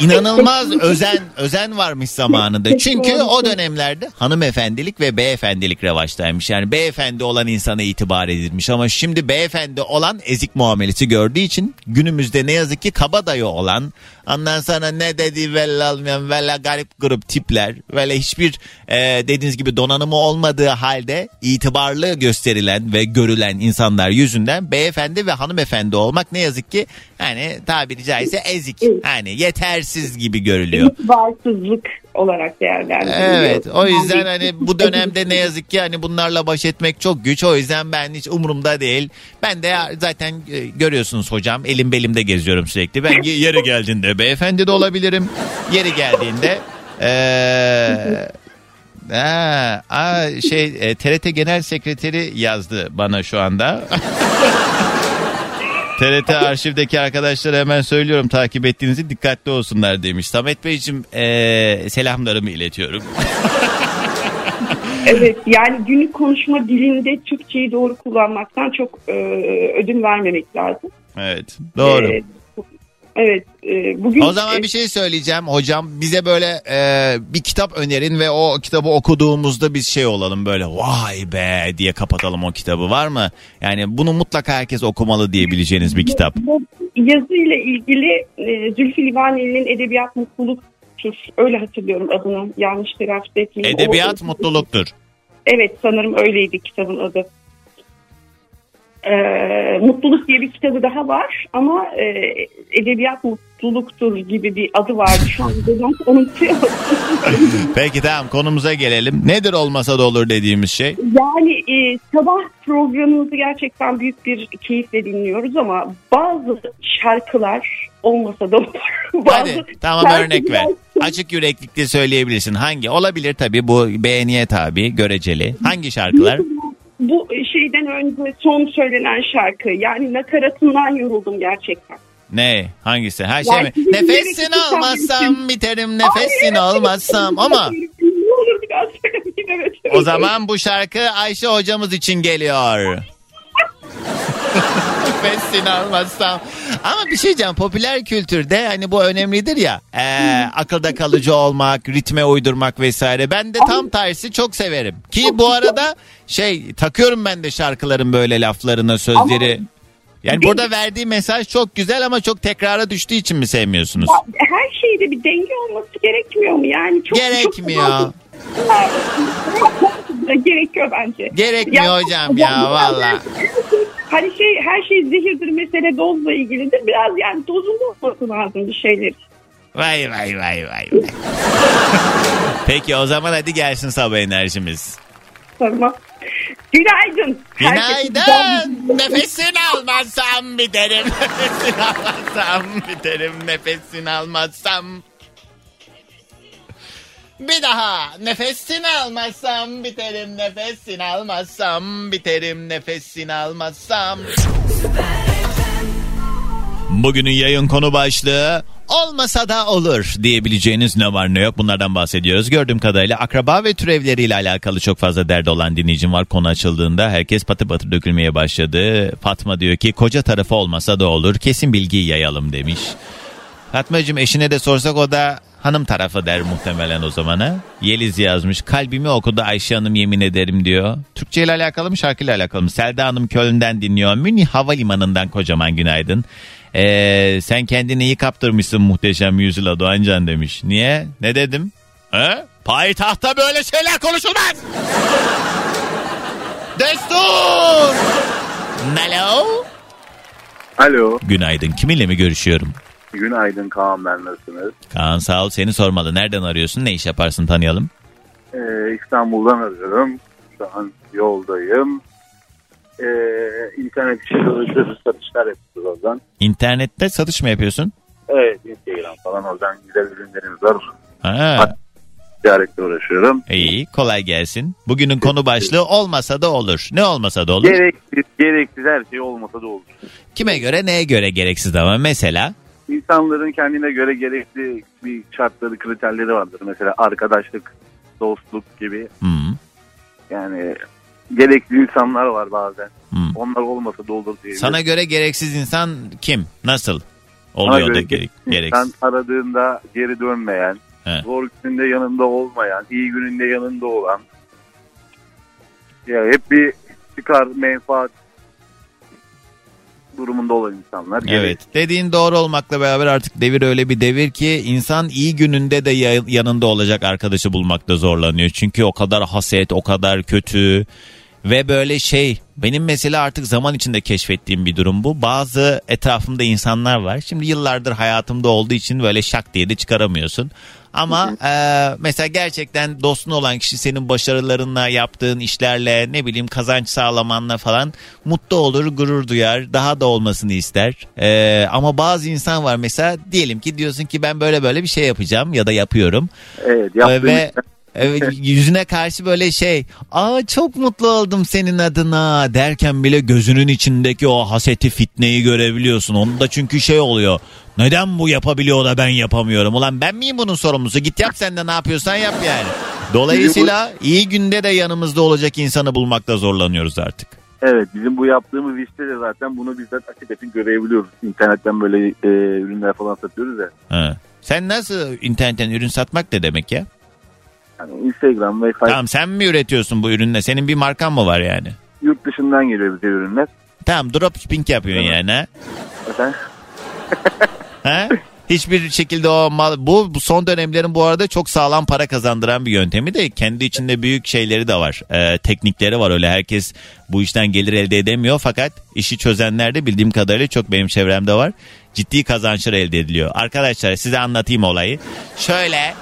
İnanılmaz özen özen varmış zamanında. Çünkü o dönemlerde hanımefendilik ve beyefendilik revaçtaymış. Yani beyefendi olan insana itibar edilmiş ama şimdi beyefendi olan ezik muamelesi gördüğü için günümüzde ne yazık ki kabadayı olan ondan sonra ne dedi vella almayan vella garip grup tipler böyle hiçbir e, dediğiniz gibi donanımı olmadığı halde itibarlı gösterilen ve görülen insanlar yüzünden beyefendi ve hanımefendi olmak ne yazık ki yani tabiri caizse ezik. Yani yetersiz gibi görülüyor. İtibarsızlık olarak değerlendiriliyor. Evet o yüzden hani bu dönemde ne yazık ki hani bunlarla baş etmek çok güç. O yüzden ben hiç umurumda değil. Ben de zaten e, görüyorsunuz hocam elim belimde geziyorum sürekli. Ben yeri geldiğinde beyefendi de olabilirim. Yeri geldiğinde eee Ha, aa, şey e, TRT Genel Sekreteri yazdı bana şu anda. TRT arşivdeki arkadaşlara hemen söylüyorum takip ettiğinizi dikkatli olsunlar demiş. Samet Beyciğim e, selamlarımı iletiyorum. Evet yani günlük konuşma dilinde Türkçeyi doğru kullanmaktan çok e, ödün vermemek lazım. Evet doğru. E, evet e, bugün o zaman bir şey söyleyeceğim hocam. Bize böyle e, bir kitap önerin ve o kitabı okuduğumuzda biz şey olalım böyle vay be diye kapatalım o kitabı var mı? Yani bunu mutlaka herkes okumalı diyebileceğiniz bir kitap. Bu yazı ile ilgili e, Zülfü Livaneli'nin Edebiyat Mutluluktur. Öyle hatırlıyorum adını. Yanlış telaffuz etmeyeyim. Edebiyat O- mutluluktur. Evet sanırım öyleydi kitabın adı. E, Mutluluk diye bir kitabı daha var ama e, Edebiyat Mutluluktur gibi bir adı vardı şu anda ben unutuyorum. Peki tamam konumuza gelelim. Nedir olmasa da olur dediğimiz şey? Yani e, sabah programınızı gerçekten büyük bir keyifle dinliyoruz ama bazı şarkılar olmasa da olur. Hadi tamam örnek ver. Açık yüreklikle söyleyebilirsin. Hangi? Olabilir tabii bu beğeniye tabi göreceli. Hangi şarkılar? Bu şeyden önce son söylenen şarkı yani nakaratından yoruldum gerçekten. Ne? Hangisi? Her şey Yani mi? Nefesini almazsam biterim nefesini almazsam ama o zaman bu şarkı Ayşe hocamız için geliyor. Nefesini almazsam. Ama bir şey diyeceğim popüler kültürde hani bu önemlidir ya ee, akılda kalıcı olmak, ritme uydurmak vesaire. Ben de tam tersi çok severim. Ki bu arada şey takıyorum ben de şarkıların böyle laflarına sözleri. Yani burada verdiği mesaj çok güzel ama çok tekrara düştüğü için mi sevmiyorsunuz? Her şeyde bir denge olması gerekmiyor mu? Yani çok Gerekmiyor. Çok, gerekiyor bence. Gerekmiyor hocam ya, valla. Hani şey her şey zehirdir mesele dozla ilgilidir. Biraz yani dozunda olması lazım bir şeyler. Vay vay vay vay. Peki o zaman hadi gelsin sabah enerjimiz. Tamam. Günaydın. Günaydın. Nefesini almazsam biterim. Nefesini almazsam biterim. Nefesini almazsam. Bir daha nefesini almazsam biterim nefesini almazsam biterim nefesini almazsam. Bugünün yayın konu başlığı olmasa da olur diyebileceğiniz ne var ne yok bunlardan bahsediyoruz. Gördüğüm kadarıyla akraba ve türevleriyle alakalı çok fazla derdi olan dinleyicim var. Konu açıldığında herkes patır patır dökülmeye başladı. Fatma diyor ki koca tarafı olmasa da olur kesin bilgiyi yayalım demiş. Fatmacığım eşine de sorsak o da hanım tarafı der muhtemelen o zaman ha. Yeliz yazmış kalbimi okudu Ayşe Hanım yemin ederim diyor. Türkçe ile alakalı mı şarkıyla alakalı mı? Selda Hanım Köln'den dinliyor. Münih Havalimanı'ndan kocaman günaydın. Ee, sen kendini iyi kaptırmışsın muhteşem yüzyıla Doğancan demiş. Niye? Ne dedim? He? Payitahta böyle şeyler konuşulmaz. Destur. Alo. Alo. Günaydın. Kiminle mi görüşüyorum? Günaydın Kaan ben nasılsınız? Kaan sağ ol seni sormalı. Nereden arıyorsun? Ne iş yaparsın tanıyalım. Ee, İstanbul'dan arıyorum. Şu an yoldayım. Ee, internet işi çalışıyoruz. Satışlar yapıyoruz oradan. İnternette satış mı yapıyorsun? Evet Instagram falan oradan güzel ürünlerimiz var. Ha. Ticaretle uğraşıyorum. İyi kolay gelsin. Bugünün konu başlığı olmasa da olur. Ne olmasa da olur? Gereksiz, gereksiz her şey olmasa da olur. Kime göre neye göre gereksiz ama mesela? İnsanların kendine göre gerekli bir şartları, kriterleri vardır. Mesela arkadaşlık, dostluk gibi. Hmm. Yani gerekli insanlar var bazen. Onlar olmasa da olur diye. Sana göre gereksiz insan kim? Nasıl? Oluyor göre da gerek, gereksiz. Sen aradığında geri dönmeyen, He. zor gününde yanında olmayan, iyi gününde yanında olan. Ya hep bir çıkar, menfaat durumunda olan insanlar. Evet dediğin doğru olmakla beraber artık devir öyle bir devir ki insan iyi gününde de ya- yanında olacak arkadaşı bulmakta zorlanıyor. Çünkü o kadar haset o kadar kötü ve böyle şey benim mesela artık zaman içinde keşfettiğim bir durum bu. Bazı etrafımda insanlar var. Şimdi yıllardır hayatımda olduğu için böyle şak diye de çıkaramıyorsun. Ama e, mesela gerçekten dostun olan kişi senin başarılarınla yaptığın işlerle ne bileyim kazanç sağlamanla falan mutlu olur, gurur duyar, daha da olmasını ister. E, ama bazı insan var mesela diyelim ki diyorsun ki ben böyle böyle bir şey yapacağım ya da yapıyorum. Evet E, yaptığın ve yüzüne karşı böyle şey aa çok mutlu oldum senin adına derken bile gözünün içindeki o haseti fitneyi görebiliyorsun. Onda çünkü şey oluyor neden bu yapabiliyor da ben yapamıyorum ulan ben miyim bunun sorumlusu git yap sen de ne yapıyorsan yap yani. Dolayısıyla iyi günde de yanımızda olacak insanı bulmakta zorlanıyoruz artık. Evet bizim bu yaptığımız işte de zaten bunu bizzat açık açık görebiliyoruz. İnternetten böyle e, ürünler falan satıyoruz ya. Ha. Sen nasıl internetten ürün satmak ne demek ya? Yani Instagram ve Facebook Tamam sen mi üretiyorsun bu ürünle? Senin bir markan mı var yani? yurt dışından geliyor bize ürünler. Tamam dropshipping yapıyorsun yani ha? Efendim? ha? Hiçbir şekilde o mal bu, bu son dönemlerin bu arada çok sağlam para kazandıran bir yöntemi de kendi içinde büyük şeyleri de var. Ee, teknikleri var öyle herkes bu işten gelir elde edemiyor fakat işi çözenler de bildiğim kadarıyla çok benim çevremde var. Ciddi kazançlar elde ediliyor. Arkadaşlar size anlatayım olayı. Şöyle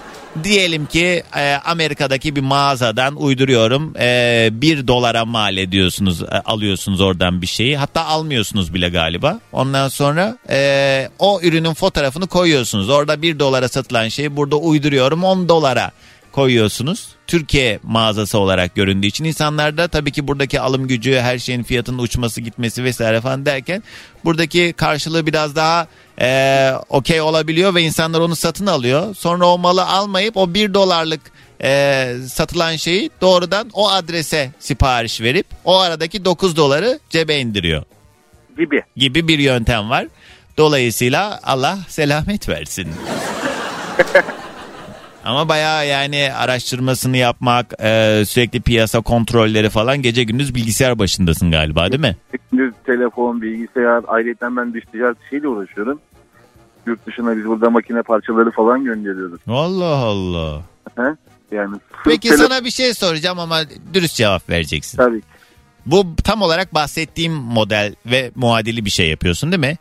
Diyelim ki e, Amerika'daki bir mağazadan uyduruyorum. E, bir dolara mal ediyorsunuz e, alıyorsunuz oradan bir şeyi. Hatta almıyorsunuz bile galiba. Ondan sonra e, o ürünün fotoğrafını koyuyorsunuz. Orada bir dolara satılan şeyi burada uyduruyorum. 10 dolara koyuyorsunuz. Türkiye mağazası olarak göründüğü için insanlar da tabii ki buradaki alım gücü, her şeyin fiyatının uçması, gitmesi vesaire falan derken buradaki karşılığı biraz daha e, okey olabiliyor ve insanlar onu satın alıyor. Sonra o malı almayıp o bir dolarlık e, satılan şeyi doğrudan o adrese sipariş verip o aradaki 9 doları cebe indiriyor Gibi. gibi bir yöntem var. Dolayısıyla Allah selamet versin. Ama bayağı yani araştırmasını yapmak, e, sürekli piyasa kontrolleri falan gece gündüz bilgisayar başındasın galiba değil mi? Gündüz telefon, bilgisayar, ayrıca ben dış ticaret şeyle uğraşıyorum. Yurt dışına biz burada makine parçaları falan gönderiyoruz. Allah Allah. He? Yani Peki tele- sana bir şey soracağım ama dürüst cevap vereceksin. Tabii ki. Bu tam olarak bahsettiğim model ve muadili bir şey yapıyorsun değil mi?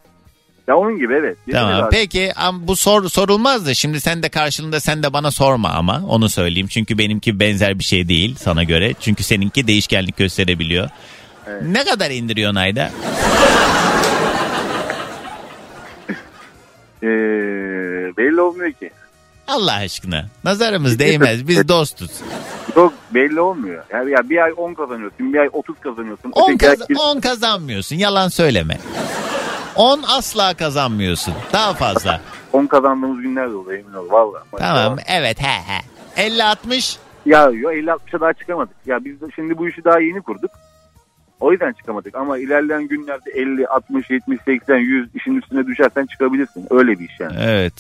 Ya onun gibi evet. Tamam. Abi. Peki am- bu sor, sorulmaz da şimdi sen de karşılığında sen de bana sorma ama onu söyleyeyim. Çünkü benimki benzer bir şey değil sana göre. Çünkü seninki değişkenlik gösterebiliyor. Ne kadar indiriyorsun ayda? Ee, belli olmuyor ki. Allah aşkına. Nazarımız değmez. Biz dostuz. Çok belli olmuyor. Yani ya bir ay 10 kazanıyorsun, bir ay 30 kazanıyorsun. 10 öteki ay kaz- bir- 10 kazanmıyorsun. Yalan söyleme. 10 asla kazanmıyorsun. Daha fazla. 10 kazandığımız günler de oluyor emin ol valla. Tamam. Evet he he. 50 60 Ya yo 50-60'a daha çıkamadık. Ya biz de şimdi bu işi daha yeni kurduk. O yüzden çıkamadık ama ilerleyen günlerde 50, 60, 70, 80, 100 işin üstüne düşersen çıkabilirsin. Öyle bir iş yani. Evet.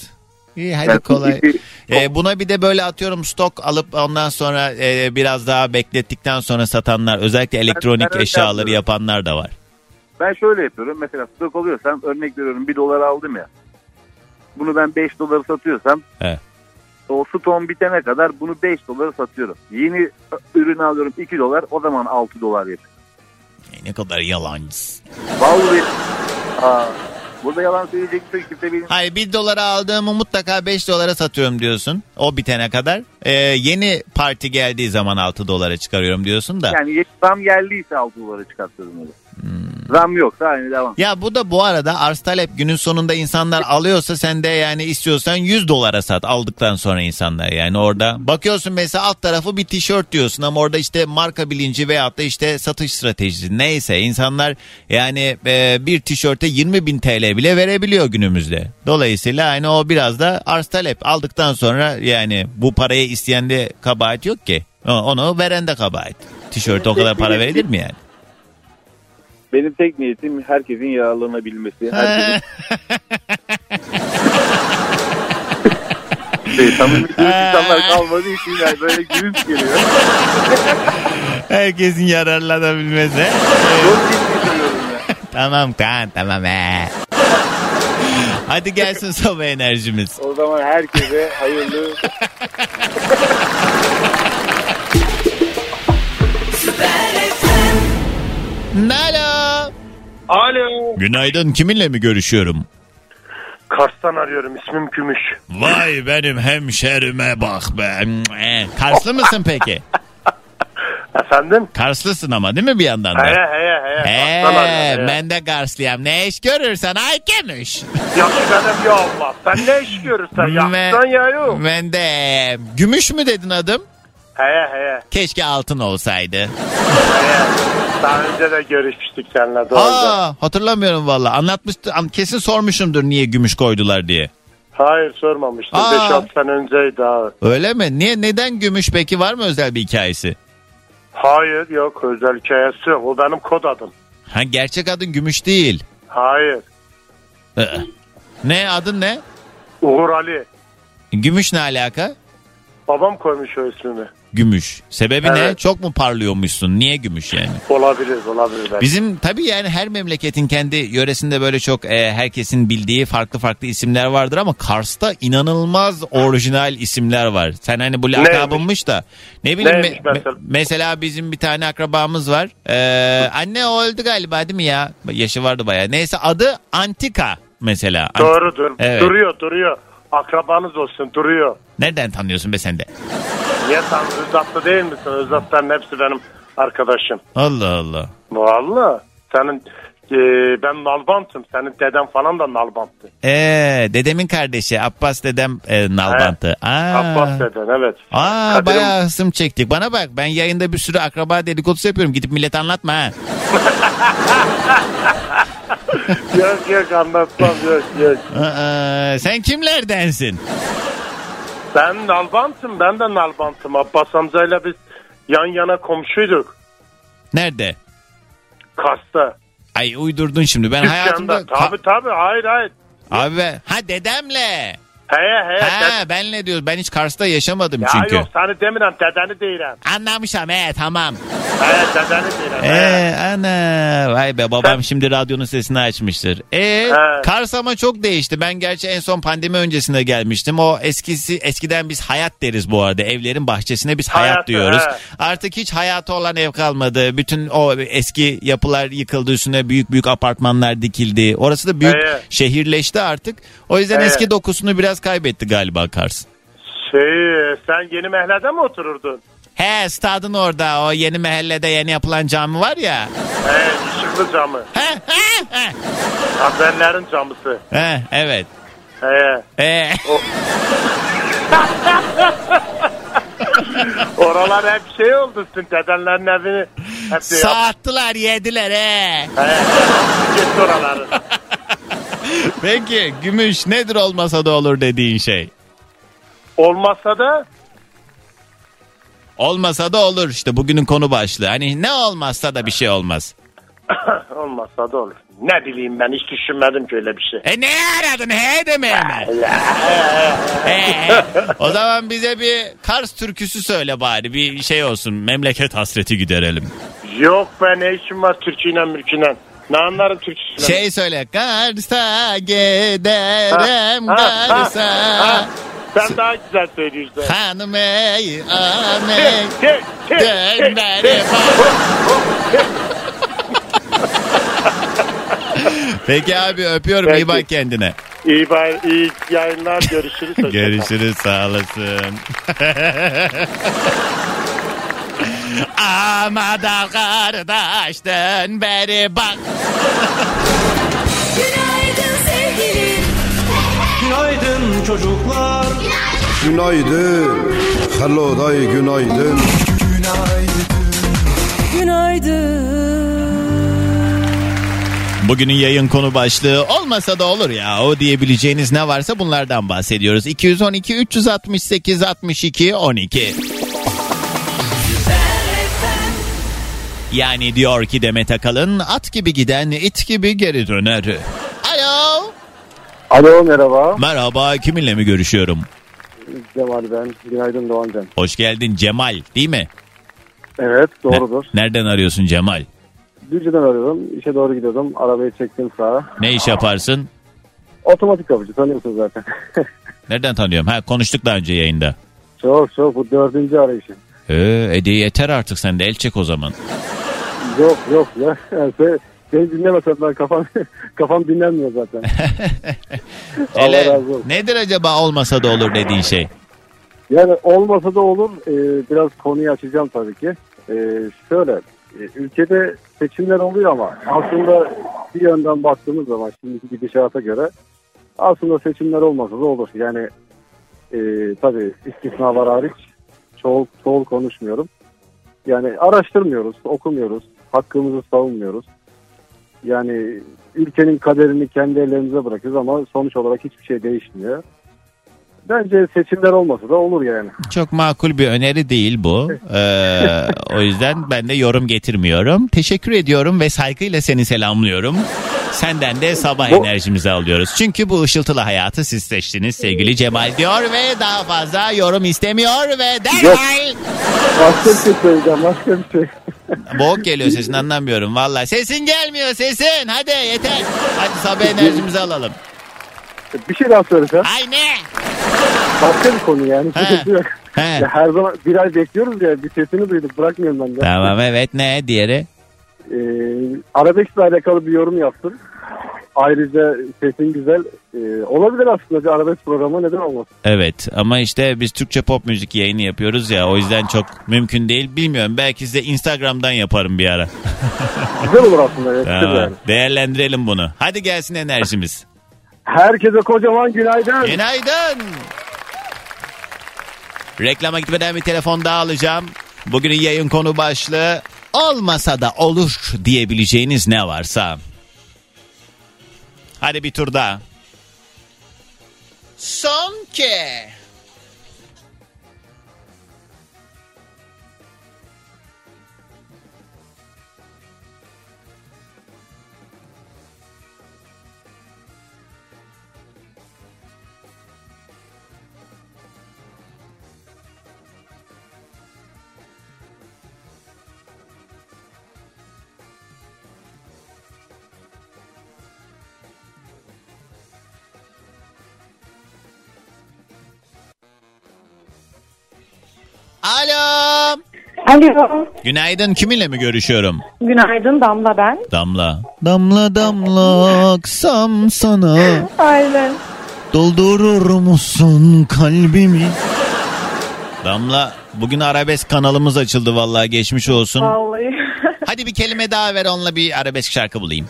İyi hadi Yani kolay. işi- Ee, buna bir de böyle atıyorum stok alıp ondan sonra e, biraz daha beklettikten sonra satanlar özellikle elektronik öyle eşyaları yapanlar da var. Ben şöyle yapıyorum. Mesela stok oluyorsam örnek veriyorum 1 dolar aldım ya. Bunu ben 5 dolara satıyorsam Evet. o stoğum bitene kadar bunu 5 dolara satıyorum. Yeni ürünü alıyorum 2 dolar o zaman 6 dolar yapıyor. Ne kadar yalancısın. Vallahi Aa, burada yalan söyleyecek bir şey kimse benim. Hayır 1 dolara aldığımı mutlaka 5 dolara satıyorum diyorsun. O bitene kadar. Ee, yeni parti geldiği zaman 6 dolara çıkarıyorum diyorsun da. Yani zam geldiyse 6 dolara çıkartıyorum öyle. Zam yoksa aynı devam. Ya bu da bu arada arz talep günün sonunda insanlar alıyorsa sen de yani istiyorsan 100 dolara sat aldıktan sonra insanlar yani orada bakıyorsun mesela alt tarafı bir tişört diyorsun ama orada işte marka bilinci veyahut da işte satış stratejisi neyse insanlar yani e, bir tişörte 20 bin TL bile verebiliyor günümüzde. Dolayısıyla hani o biraz da arz talep aldıktan sonra yani bu parayı isteyende kabahat yok ki onu verende kabahat. Tişörte o kadar para verilir mi yani? Benim tek niyetim herkesin yararlanabilmesi. Herkesin... şey, samimi dürüst insanlar kalmadığı için yani böyle gülünç geliyor. Herkesin yararlanabilmesi. Çok ciddi söylüyorum ya. tamam kan tamam he. Hadi gelsin sabah enerjimiz. O zaman herkese hayırlı Nalo. Alo. Günaydın kiminle mi görüşüyorum? Kars'tan arıyorum ismim Gümüş. Vay benim hemşerime bak be. Karslı mısın peki? Efendim? Karslısın ama değil mi bir yandan da? He, Kars'tan arıyorum, heye. ben de Karslıyam. Ne iş görürsen ay gümüş. Yakşı benim ya Allah. Sen ne iş görürsen yaksan ya yok. Ben de gümüş mü dedin adım? Heye heye. Keşke altın olsaydı. heye. Daha önce de görüşmüştük seninle doğru. Aa, hatırlamıyorum valla. Anlatmıştı. an- Kesin sormuşumdur niye gümüş koydular diye. Hayır sormamıştım. Aa. 5-6 sene önceydi abi. Öyle mi? Niye neden gümüş peki var mı özel bir hikayesi? Hayır yok özel hikayesi yok. O benim kod adım. Ha gerçek adın gümüş değil. Hayır. Ee, Ne adın ne? Uğur Ali. Gümüş ne alaka? Babam koymuş o ismini. Gümüş. Sebebi ne? Evet. Çok mu parlıyormuşsun? Niye gümüş yani? Olabilir olabilir. belki. Bizim tabii yani her memleketin kendi yöresinde böyle çok e, herkesin bildiği farklı farklı isimler vardır ama Kars'ta inanılmaz orijinal isimler var. Sen hani bu lakabınmış da ne bileyim Neymiş me- mesela? me- mesela bizim bir tane akrabamız var. Ee, anne o öldü galiba değil mi ya? Yaşı vardı bayağı. Neyse adı Antika mesela. Ant- Doğrudur. Evet. Duruyor duruyor. Akrabanız olsun duruyor. Nereden tanıyorsun be sen de? Niye sen Özatlı değil misin? Özatların hepsi benim arkadaşım. Allah Allah. Valla. Senin e, ben Nalbant'ım. Senin deden falan da Nalbant'tı. Ee, dedemin kardeşi Abbas dedem e, Nalbant'ı. Aa. Abbas deden evet. Aa Kadir'im- bayağı hısım çektik. Bana bak ben yayında bir sürü akraba dedikodusu yapıyorum. Gidip millete anlatma ha. yok yok anlatmam yok yok. Aa, sen kimlerdensin? Ben Nalbant'ım. Ben de Nalbant'ım. Abbas amcayla biz yan yana komşuyduk. Nerede? Kars'ta. Ay uydurdun şimdi. Ben Dükkanda. hayatımda... Tabii tabii hayır hayır. Abi ben- ha dedemle. Heye heye. Ha ben ne diyorum ben hiç Kars'ta yaşamadım ya çünkü. yok seni demirem dedeni değilim. Anlamışam he tamam. He dedeni değilim. he. Ee, ana vay be babam şimdi radyonun sesini açmıştır. E He. Kars ama çok değişti. Ben gerçi en son pandemi öncesinde gelmiştim. O eskisi eskiden biz hayat deriz bu arada. Evlerin bahçesine biz hayat, Hayat, diyoruz. he. Artık hiç hayatı olan ev kalmadı. Bütün o eski yapılar yıkıldı. Üstüne büyük büyük apartmanlar dikildi. Orası da büyük He. şehirleşti artık. O yüzden He. eski dokusunu biraz kaybetti galiba Kars. Şey sen yeni mehlede mi otururdun? He stadın orada o yeni mahallede yeni yapılan cami var ya. He ışıklı camı. Haberlerin camısı. He evet. He. He. Oralar hep şey oldu. Sizin dedenlerin evini hep yap. Saattılar yediler he. He. Git oraları. Peki gümüş nedir olmasa da olur dediğin şey? Olmazsa da Olmasa da olur işte bugünün konu başlığı. Hani ne olmazsa da bir şey olmaz. olmazsa da olur. Ne bileyim ben hiç düşünmedim ki öyle bir şey. E ne aradın he demeye mi? He, o zaman bize bir Kars türküsü söyle bari bir şey olsun memleket hasreti giderelim. Yok be ne işim var Türkçeyle mürküyle. Ne anlarım Türkçesinden. Şey söyle Kars'a giderim Ha, ha, Kars'a. ha. Sen daha güzel söylüyorsun. Hanım ey hey, dön. Peki abi öpüyorum iyi Peki. bak kendine. İyi, bay, iyi yayınlar görüşürüz. Görüşürüz sağ olasın. Ama da kardeş dön beri bak. Günaydın sevgilim. Günaydın çocuklar. Günaydın. Hello day günaydın. Bugünün yayın konu başlığı olmasa da olur ya o diyebileceğiniz ne varsa bunlardan bahsediyoruz. 212 368 62 12. Yani diyor ki Demet Akalın at gibi giden it gibi geri döner. Alo. Alo merhaba. Merhaba kiminle mi görüşüyorum? Cemal ben. Günaydın Doğancan. Hoş geldin Cemal değil mi? Evet doğrudur. Nereden arıyorsun Cemal? Düzce'den arıyorum. İşe doğru gidiyordum. Arabayı çektim sağa. Ne iş yaparsın? Otomatik kapıcı tanıyorsunuz zaten. Nereden tanıyorum? Ha konuştuk daha önce yayında. çok çok bu dördüncü arayışım. Ee, Ede yeter artık sen de el çek o zaman. Yok yok ya. Yani sen, dinlemesen ben kafam, kafam dinlenmiyor zaten. Allah razı olsun. nedir acaba olmasa da olur dediğin şey? Yani olmasa da olur. Ee, biraz konuyu açacağım tabii ki. Ee, şöyle e, ülkede seçimler oluyor ama aslında bir yönden baktığımız zaman şimdiki gidişata göre aslında seçimler olmasa da olur. Yani e, tabii istisnalar hariç çoğul, çoğul konuşmuyorum. Yani araştırmıyoruz, okumuyoruz, hakkımızı savunmuyoruz. Yani ülkenin kaderini kendi ellerimize bırakıyoruz ama sonuç olarak hiçbir şey değişmiyor. Bence seçimler olmasa da olur yani. Çok makul bir öneri değil bu. Ee, o yüzden ben de yorum getirmiyorum. Teşekkür ediyorum ve saygıyla seni selamlıyorum. Senden de sabah Bu- enerjimizi alıyoruz. Çünkü bu ışıltılı hayatı siz seçtiniz sevgili Cemal diyor ve daha fazla yorum istemiyor ve derhal Başka bir şey söyleyeceğim. Başka bir şey. boğuk geliyor sesin anlamıyorum vallahi. Sesin gelmiyor sesin hadi yeter. Hadi sabah enerjimizi alalım. Bir şey daha söylesem. Ay ne? Başka bir konu yani. He. Yok. He. Ya her zaman bir ay bekliyoruz ya. Bir sesini duyduk. Bırakmıyorum ben de. Tamam evet ne diğeri? Ee, arabeskle alakalı bir yorum yaptım. Ayrıca sesin güzel. Ee, olabilir aslında bir arabesk programı neden olmasın? Evet ama işte biz Türkçe pop müzik yayını yapıyoruz ya o yüzden çok mümkün değil. Bilmiyorum belki size Instagram'dan yaparım bir ara. Güzel olur aslında. yakışır Tamam, yani. Değerlendirelim bunu. Hadi gelsin enerjimiz. Herkese kocaman günaydın. Günaydın. Reklama gitmeden bir telefon daha alacağım. Bugünün yayın konu başlığı olmasa da olur diyebileceğiniz ne varsa. Hadi bir tur daha. Son ke. Alo. Alo. Günaydın kiminle mi görüşüyorum? Günaydın Damla ben. Damla. Damla damla aksam sana Aynen. doldurur musun kalbimi? Damla bugün arabesk kanalımız açıldı vallahi geçmiş olsun. Vallahi. Hadi bir kelime daha ver onunla bir arabesk şarkı bulayım.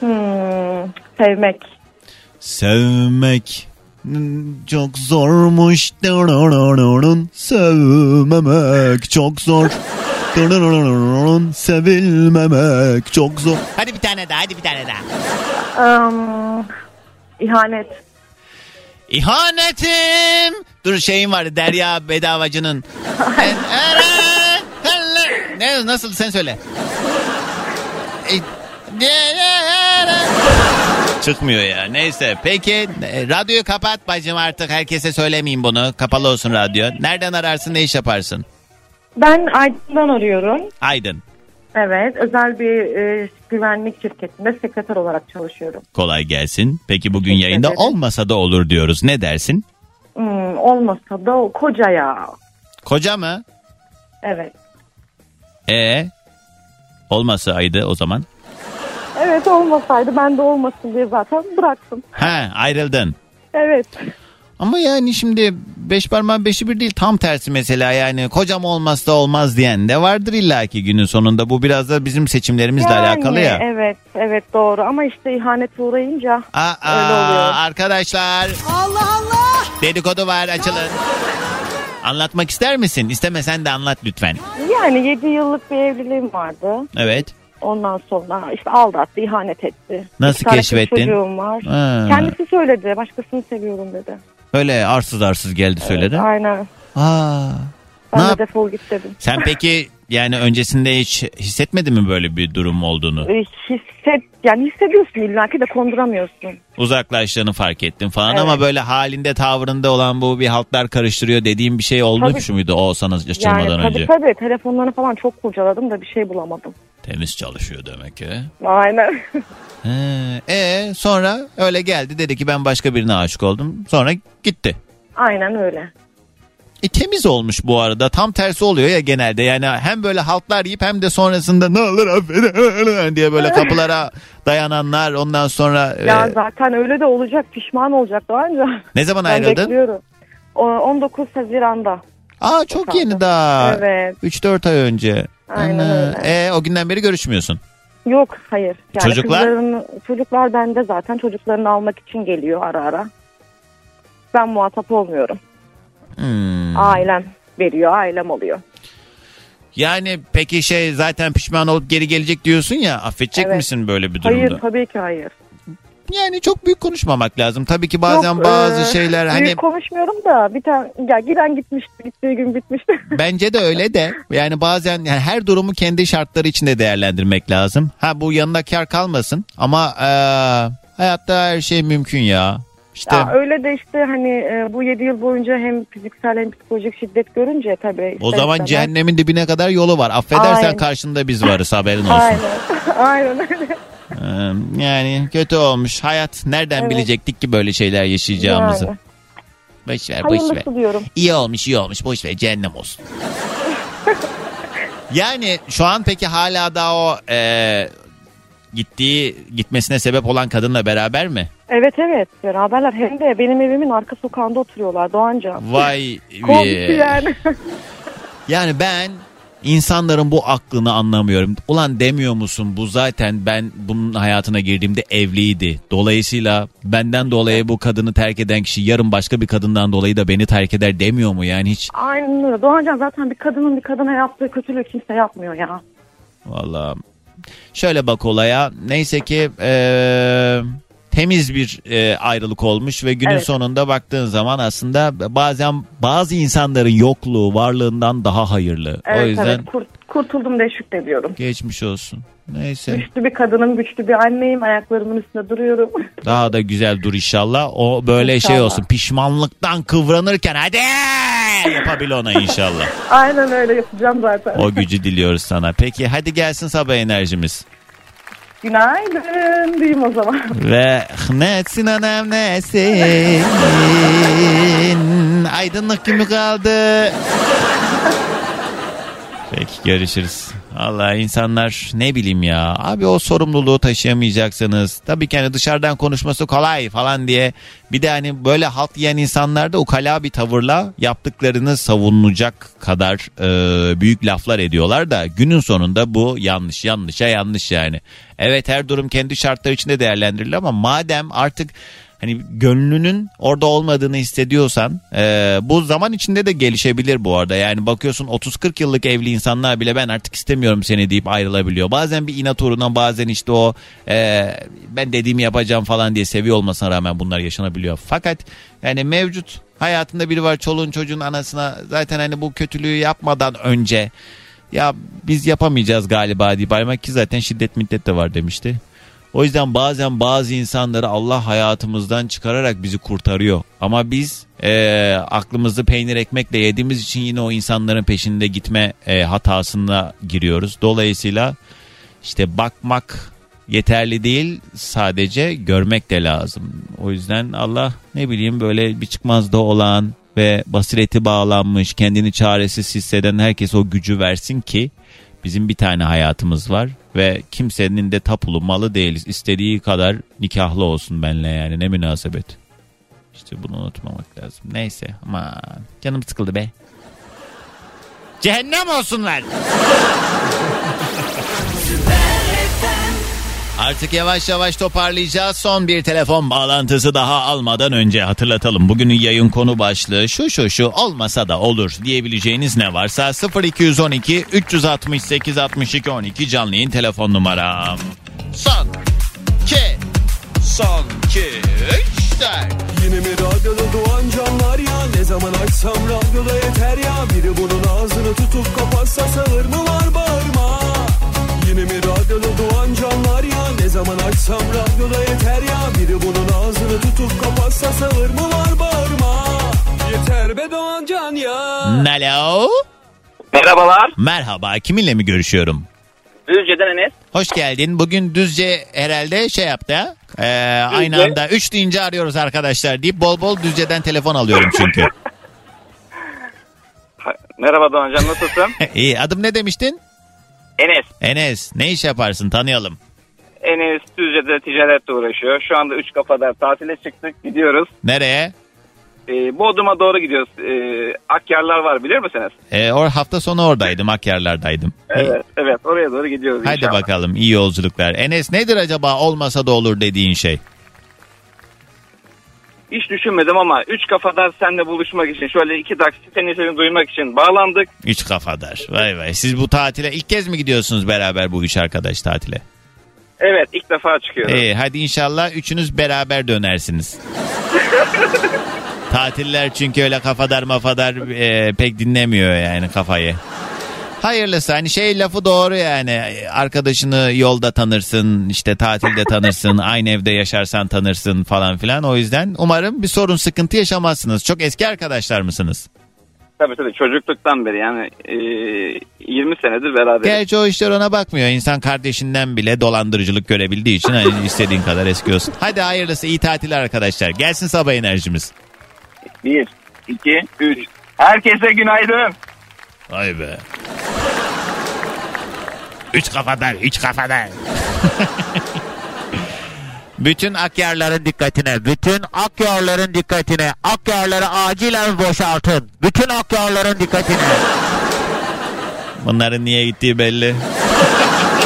Hmm, sevmek. Sevmek çok zormuş. Sevmemek çok zor. Sevilmemek çok zor. Hadi bir tane daha, hadi bir tane daha. Um, ihanet. İhanetim. Dur şeyim vardı Derya Bedavacı'nın. ne nasıl sen söyle. Çıkmıyor ya. Neyse. Peki e, radyoyu kapat bacım artık. Herkese söylemeyeyim bunu. Kapalı olsun radyo. Nereden ararsın ne iş yaparsın? Ben Aydın'dan arıyorum. Aydın. Evet. Özel bir e, güvenlik şirketinde sekreter olarak çalışıyorum. Kolay gelsin. Peki bugün Teşekkür yayında ederim. olmasa da olur diyoruz. Ne dersin? Hmm, olmasa da o koca ya. Koca mı? Evet. E olmasaydı o zaman. Evet olmasaydı ben de olmasın diye zaten bıraktım. Ha ayrıldın. Evet. Ama yani şimdi beş parmağın beşi bir değil tam tersi mesela yani kocam olmazsa olmaz diyen de vardır illaki günün sonunda bu biraz da bizim seçimlerimizle Yani, alakalı ya. Evet, evet doğru ama işte ihanete uğrayınca Aa, öyle oluyor. arkadaşlar Allah Allah. dedikodu var açılın. Anlatmak ister misin? İstemesen de anlat lütfen. Yani 7 yıllık bir evliliğim vardı. Evet. Ondan sonra işte aldattı, ihanet etti. Nasıl İki keşfettin? çocuğum var. Ha. Kendisi söyledi. Başkasını seviyorum dedi. Öyle arsız arsız geldi söyledi. Aynen. Aa. Ben Ne de yap- defol git dedim. Sen peki yani öncesinde hiç hissetmedin mi böyle bir durum olduğunu? Ee, Hisset, yani hissediyorsun illaki de konduramıyorsun. Uzaklaştığını fark ettin falan Evet. ama böyle halinde tavrında olan bu bir haltlar karıştırıyor dediğim bir şey olmuş Tabii. muydu o sana açılmadan yani tabii önce? tabii telefonlarını falan çok kurcaladım da bir şey bulamadım. Temiz çalışıyor demek ki. Aynen. He, e sonra öyle geldi dedi ki ben başka birine aşık oldum. Sonra gitti. Aynen öyle. E temiz olmuş bu arada. Tam tersi oluyor ya genelde. Yani hem böyle haltlar yiyip hem de sonrasında ne olur affedin diye böyle kapılara dayananlar ondan sonra e, Ya zaten öyle de olacak. Pişman olacak daha önce. ne zaman Ben ayrıldın? bekliyorum. O, 19 Haziran'da. Aa çok yeni daha. Evet. 3-4 ay önce. Aynen Ana, öyle. E o günden beri görüşmüyorsun. Yok hayır. Yani Çocuklar? çocuklar bende zaten çocuklarını almak için geliyor ara ara. Ben muhatap olmuyorum. Hmm. Ailem veriyor ailem oluyor. Yani peki şey zaten pişman olup geri gelecek diyorsun ya affedecek Evet. misin böyle bir durumda? Hayır tabii ki hayır. yani çok büyük konuşmamak lazım. Tabii ki bazen Yok, bazı e, şeyler büyük hani konuşmuyorum da bir tane ya giren gitmişti gittiği gün bitmişti. bence de öyle de yani bazen yani her durumu kendi şartları içinde değerlendirmek lazım. Ha bu yanında kar kalmasın ama e, hayatta her şey mümkün ya. İşte Ya öyle de işte hani e, bu 7 yıl boyunca hem fiziksel hem psikolojik şiddet görünce tabii. o zaman istemez- cehennemin dibine kadar yolu var. Affedersen Aynen. karşında biz varız haberin olsun. Aynen. Aynen öyle. Ee, Yani kötü olmuş. Hayat nereden Evet. bilecektik ki böyle şeyler yaşayacağımızı. Yani. Boş ver boş ver. Diyorum. İyi olmuş iyi olmuş boş ver cehennem olsun. yani şu an peki hala da o e, gittiği gitmesine sebep olan kadınla beraber mi? Evet evet beraberler hem de benim evimin arka sokağında oturuyorlar Doğanca. Vay Komşu yani. Yani ben insanların bu aklını anlamıyorum. Ulan demiyor musun bu zaten ben bunun hayatına girdiğimde evliydi. Dolayısıyla benden dolayı bu kadını terk eden kişi yarın başka bir kadından dolayı da beni terk eder demiyor mu yani hiç? Aynen öyle. Doğancan zaten bir kadının bir kadına yaptığı kötülüğü kimse yapmıyor ya. Vallahi şöyle bak olaya neyse ki eee, temiz bir eee, ayrılık olmuş ve günün Evet. sonunda baktığın zaman aslında bazen bazı insanların yokluğu varlığından daha hayırlı. Evet o yüzden evet kurt, kurtuldum diye şükrediyorum. geçmiş olsun. Neyse Güçlü bir kadınım, güçlü bir anneyim. Ayaklarımın üstünde duruyorum. daha da güzel dur inşallah. O böyle şey İnşallah. olsun pişmanlıktan kıvranırken hadi yapabil ona inşallah. Aynen öyle yapacağım zaten. O gücü diliyoruz sana. Peki hadi gelsin sabah enerjimiz. Günaydın diyeyim o zaman. Ve nesin anam nesin aydınlık gibi kaldı. Peki görüşürüz. Allah insanlar ne bileyim ya abi o sorumluluğu taşıyamayacaksınız. Tabii ki hani dışarıdan konuşması kolay falan diye bir de hani böyle halt yiyen insanlar da ukala bir tavırla yaptıklarını savunulacak kadar e, büyük laflar ediyorlar da günün sonunda bu yanlış yanlışa yanlış yani. Evet her durum kendi şartları içinde değerlendirilir ama madem artık hani gönlünün orada olmadığını hissediyorsan e, bu zaman içinde de gelişebilir bu arada. Yani bakıyorsun 30-40 yıllık evli insanlar bile ben artık istemiyorum seni deyip ayrılabiliyor. Bazen bir inat uğruna bazen işte o e, ben dediğimi yapacağım falan diye seviyor olmasına rağmen bunlar yaşanabiliyor. Fakat yani mevcut hayatında biri var çoluğun çocuğun anasına zaten hani bu kötülüğü yapmadan önce ya biz yapamayacağız galiba deyip ayrılmak ki zaten şiddet middet de var demişti. O yüzden bazen bazı insanları Allah hayatımızdan çıkararak bizi kurtarıyor. Ama biz e, aklımızı peynir ekmekle yediğimiz için yine o insanların peşinde gitme e, hatasına giriyoruz. Dolayısıyla işte bakmak yeterli değil sadece görmek de lazım. O yüzden Allah ne bileyim böyle bir çıkmazda olan ve basireti bağlanmış kendini çaresiz hisseden herkese o gücü versin ki bizim bir tane hayatımız var ve kimsenin de tapulu malı değiliz. İstediği kadar nikahlı olsun benle yani ne münasebet. İşte bunu unutmamak lazım. Neyse ama canım sıkıldı be. Cehennem olsunlar. Artık yavaş yavaş toparlayacağız. Son bir telefon bağlantısı daha almadan önce hatırlatalım. Bugünün yayın konu başlığı şu şu şu olmasa da olur diyebileceğiniz ne varsa 0212 368 62 12 canlı telefon numaram. Son 2 son 2 3 4 Yine mi radyoda doğan canlar ya Ne zaman açsam radyoda yeter ya Biri bunun ağzını tutup kapatsa sağır mı var bağırma Yine mi radyoda doğan canlar ya Ne zaman açsam radyoda yeter ya Biri bunun ağzını tutup kapatsa sağır mı var bağırma Yeter be doğan can ya Alo. Merhabalar. Merhaba kiminle mi görüşüyorum? Düzce'den Enes. Hoş geldin. Bugün Düzce herhalde şey yaptı ha? Ee, aynı anda 3 deyince arıyoruz arkadaşlar deyip bol bol Düzce'den telefon alıyorum çünkü. Merhaba Doğancan nasılsın? İyi adım ne demiştin? Enes. Enes ne iş yaparsın tanıyalım. Enes Düzce'de ticaretle uğraşıyor. Şu anda üç kafada tatile çıktık gidiyoruz. Nereye? Ee, Bodrum'a doğru gidiyoruz. Ee, Akyarlar var bilir misiniz? Ee, or hafta sonu oradaydım Akyarlar'daydım. Evet. Evet oraya doğru gidiyoruz Hadi inşallah. bakalım iyi yolculuklar. Enes nedir acaba olmasa da olur dediğin şey? Hiç düşünmedim ama üç kafadar seninle buluşmak için şöyle iki dakika senin sesini duymak için bağlandık. Üç kafadar. Vay vay. Siz bu tatile ilk kez mi gidiyorsunuz beraber bu üç arkadaş tatile? Evet ilk defa çıkıyorum. İyi hadi inşallah üçünüz beraber dönersiniz. Tatiller çünkü öyle kafadar mafadar e, pek dinlemiyor yani kafayı. Hayırlısı hani şey lafı doğru yani arkadaşını yolda tanırsın işte tatilde tanırsın aynı evde yaşarsan tanırsın falan filan o yüzden umarım bir sorun sıkıntı yaşamazsınız. Çok eski arkadaşlar mısınız? Tabii tabii çocukluktan beri yani e, 20 senedir beraber. Gerçi o işler ona bakmıyor. İnsan kardeşinden bile dolandırıcılık görebildiği için hani istediğin kadar eski olsun. Hadi hayırlısı iyi tatiller arkadaşlar. Gelsin sabah enerjimiz. 1, 2, 3. Herkese günaydın. Vay be. Üç kafadan, üç kafadan. bütün akyarların dikkatine, bütün akyarların dikkatine, akyarları acilen boşaltın. Bütün akyarların dikkatine. Bunların niye gittiği belli.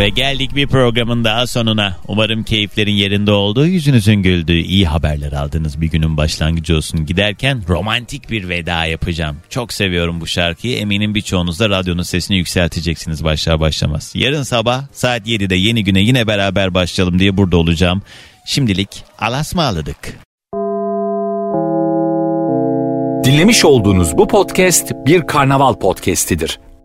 Ve geldik bir programın daha sonuna. Umarım keyiflerin yerinde olduğu, yüzünüzün güldüğü, iyi haberler aldığınız bir günün başlangıcı olsun. Giderken romantik bir veda yapacağım. Çok seviyorum bu şarkıyı. Eminim birçoğunuz da radyonun sesini yükselteceksiniz başlar başlamaz. Yarın sabah saat 7'de yeni güne yine beraber başlayalım diye burada olacağım. Şimdilik alasmaladık. Dinlemiş olduğunuz bu podcast bir karnaval podcastidir.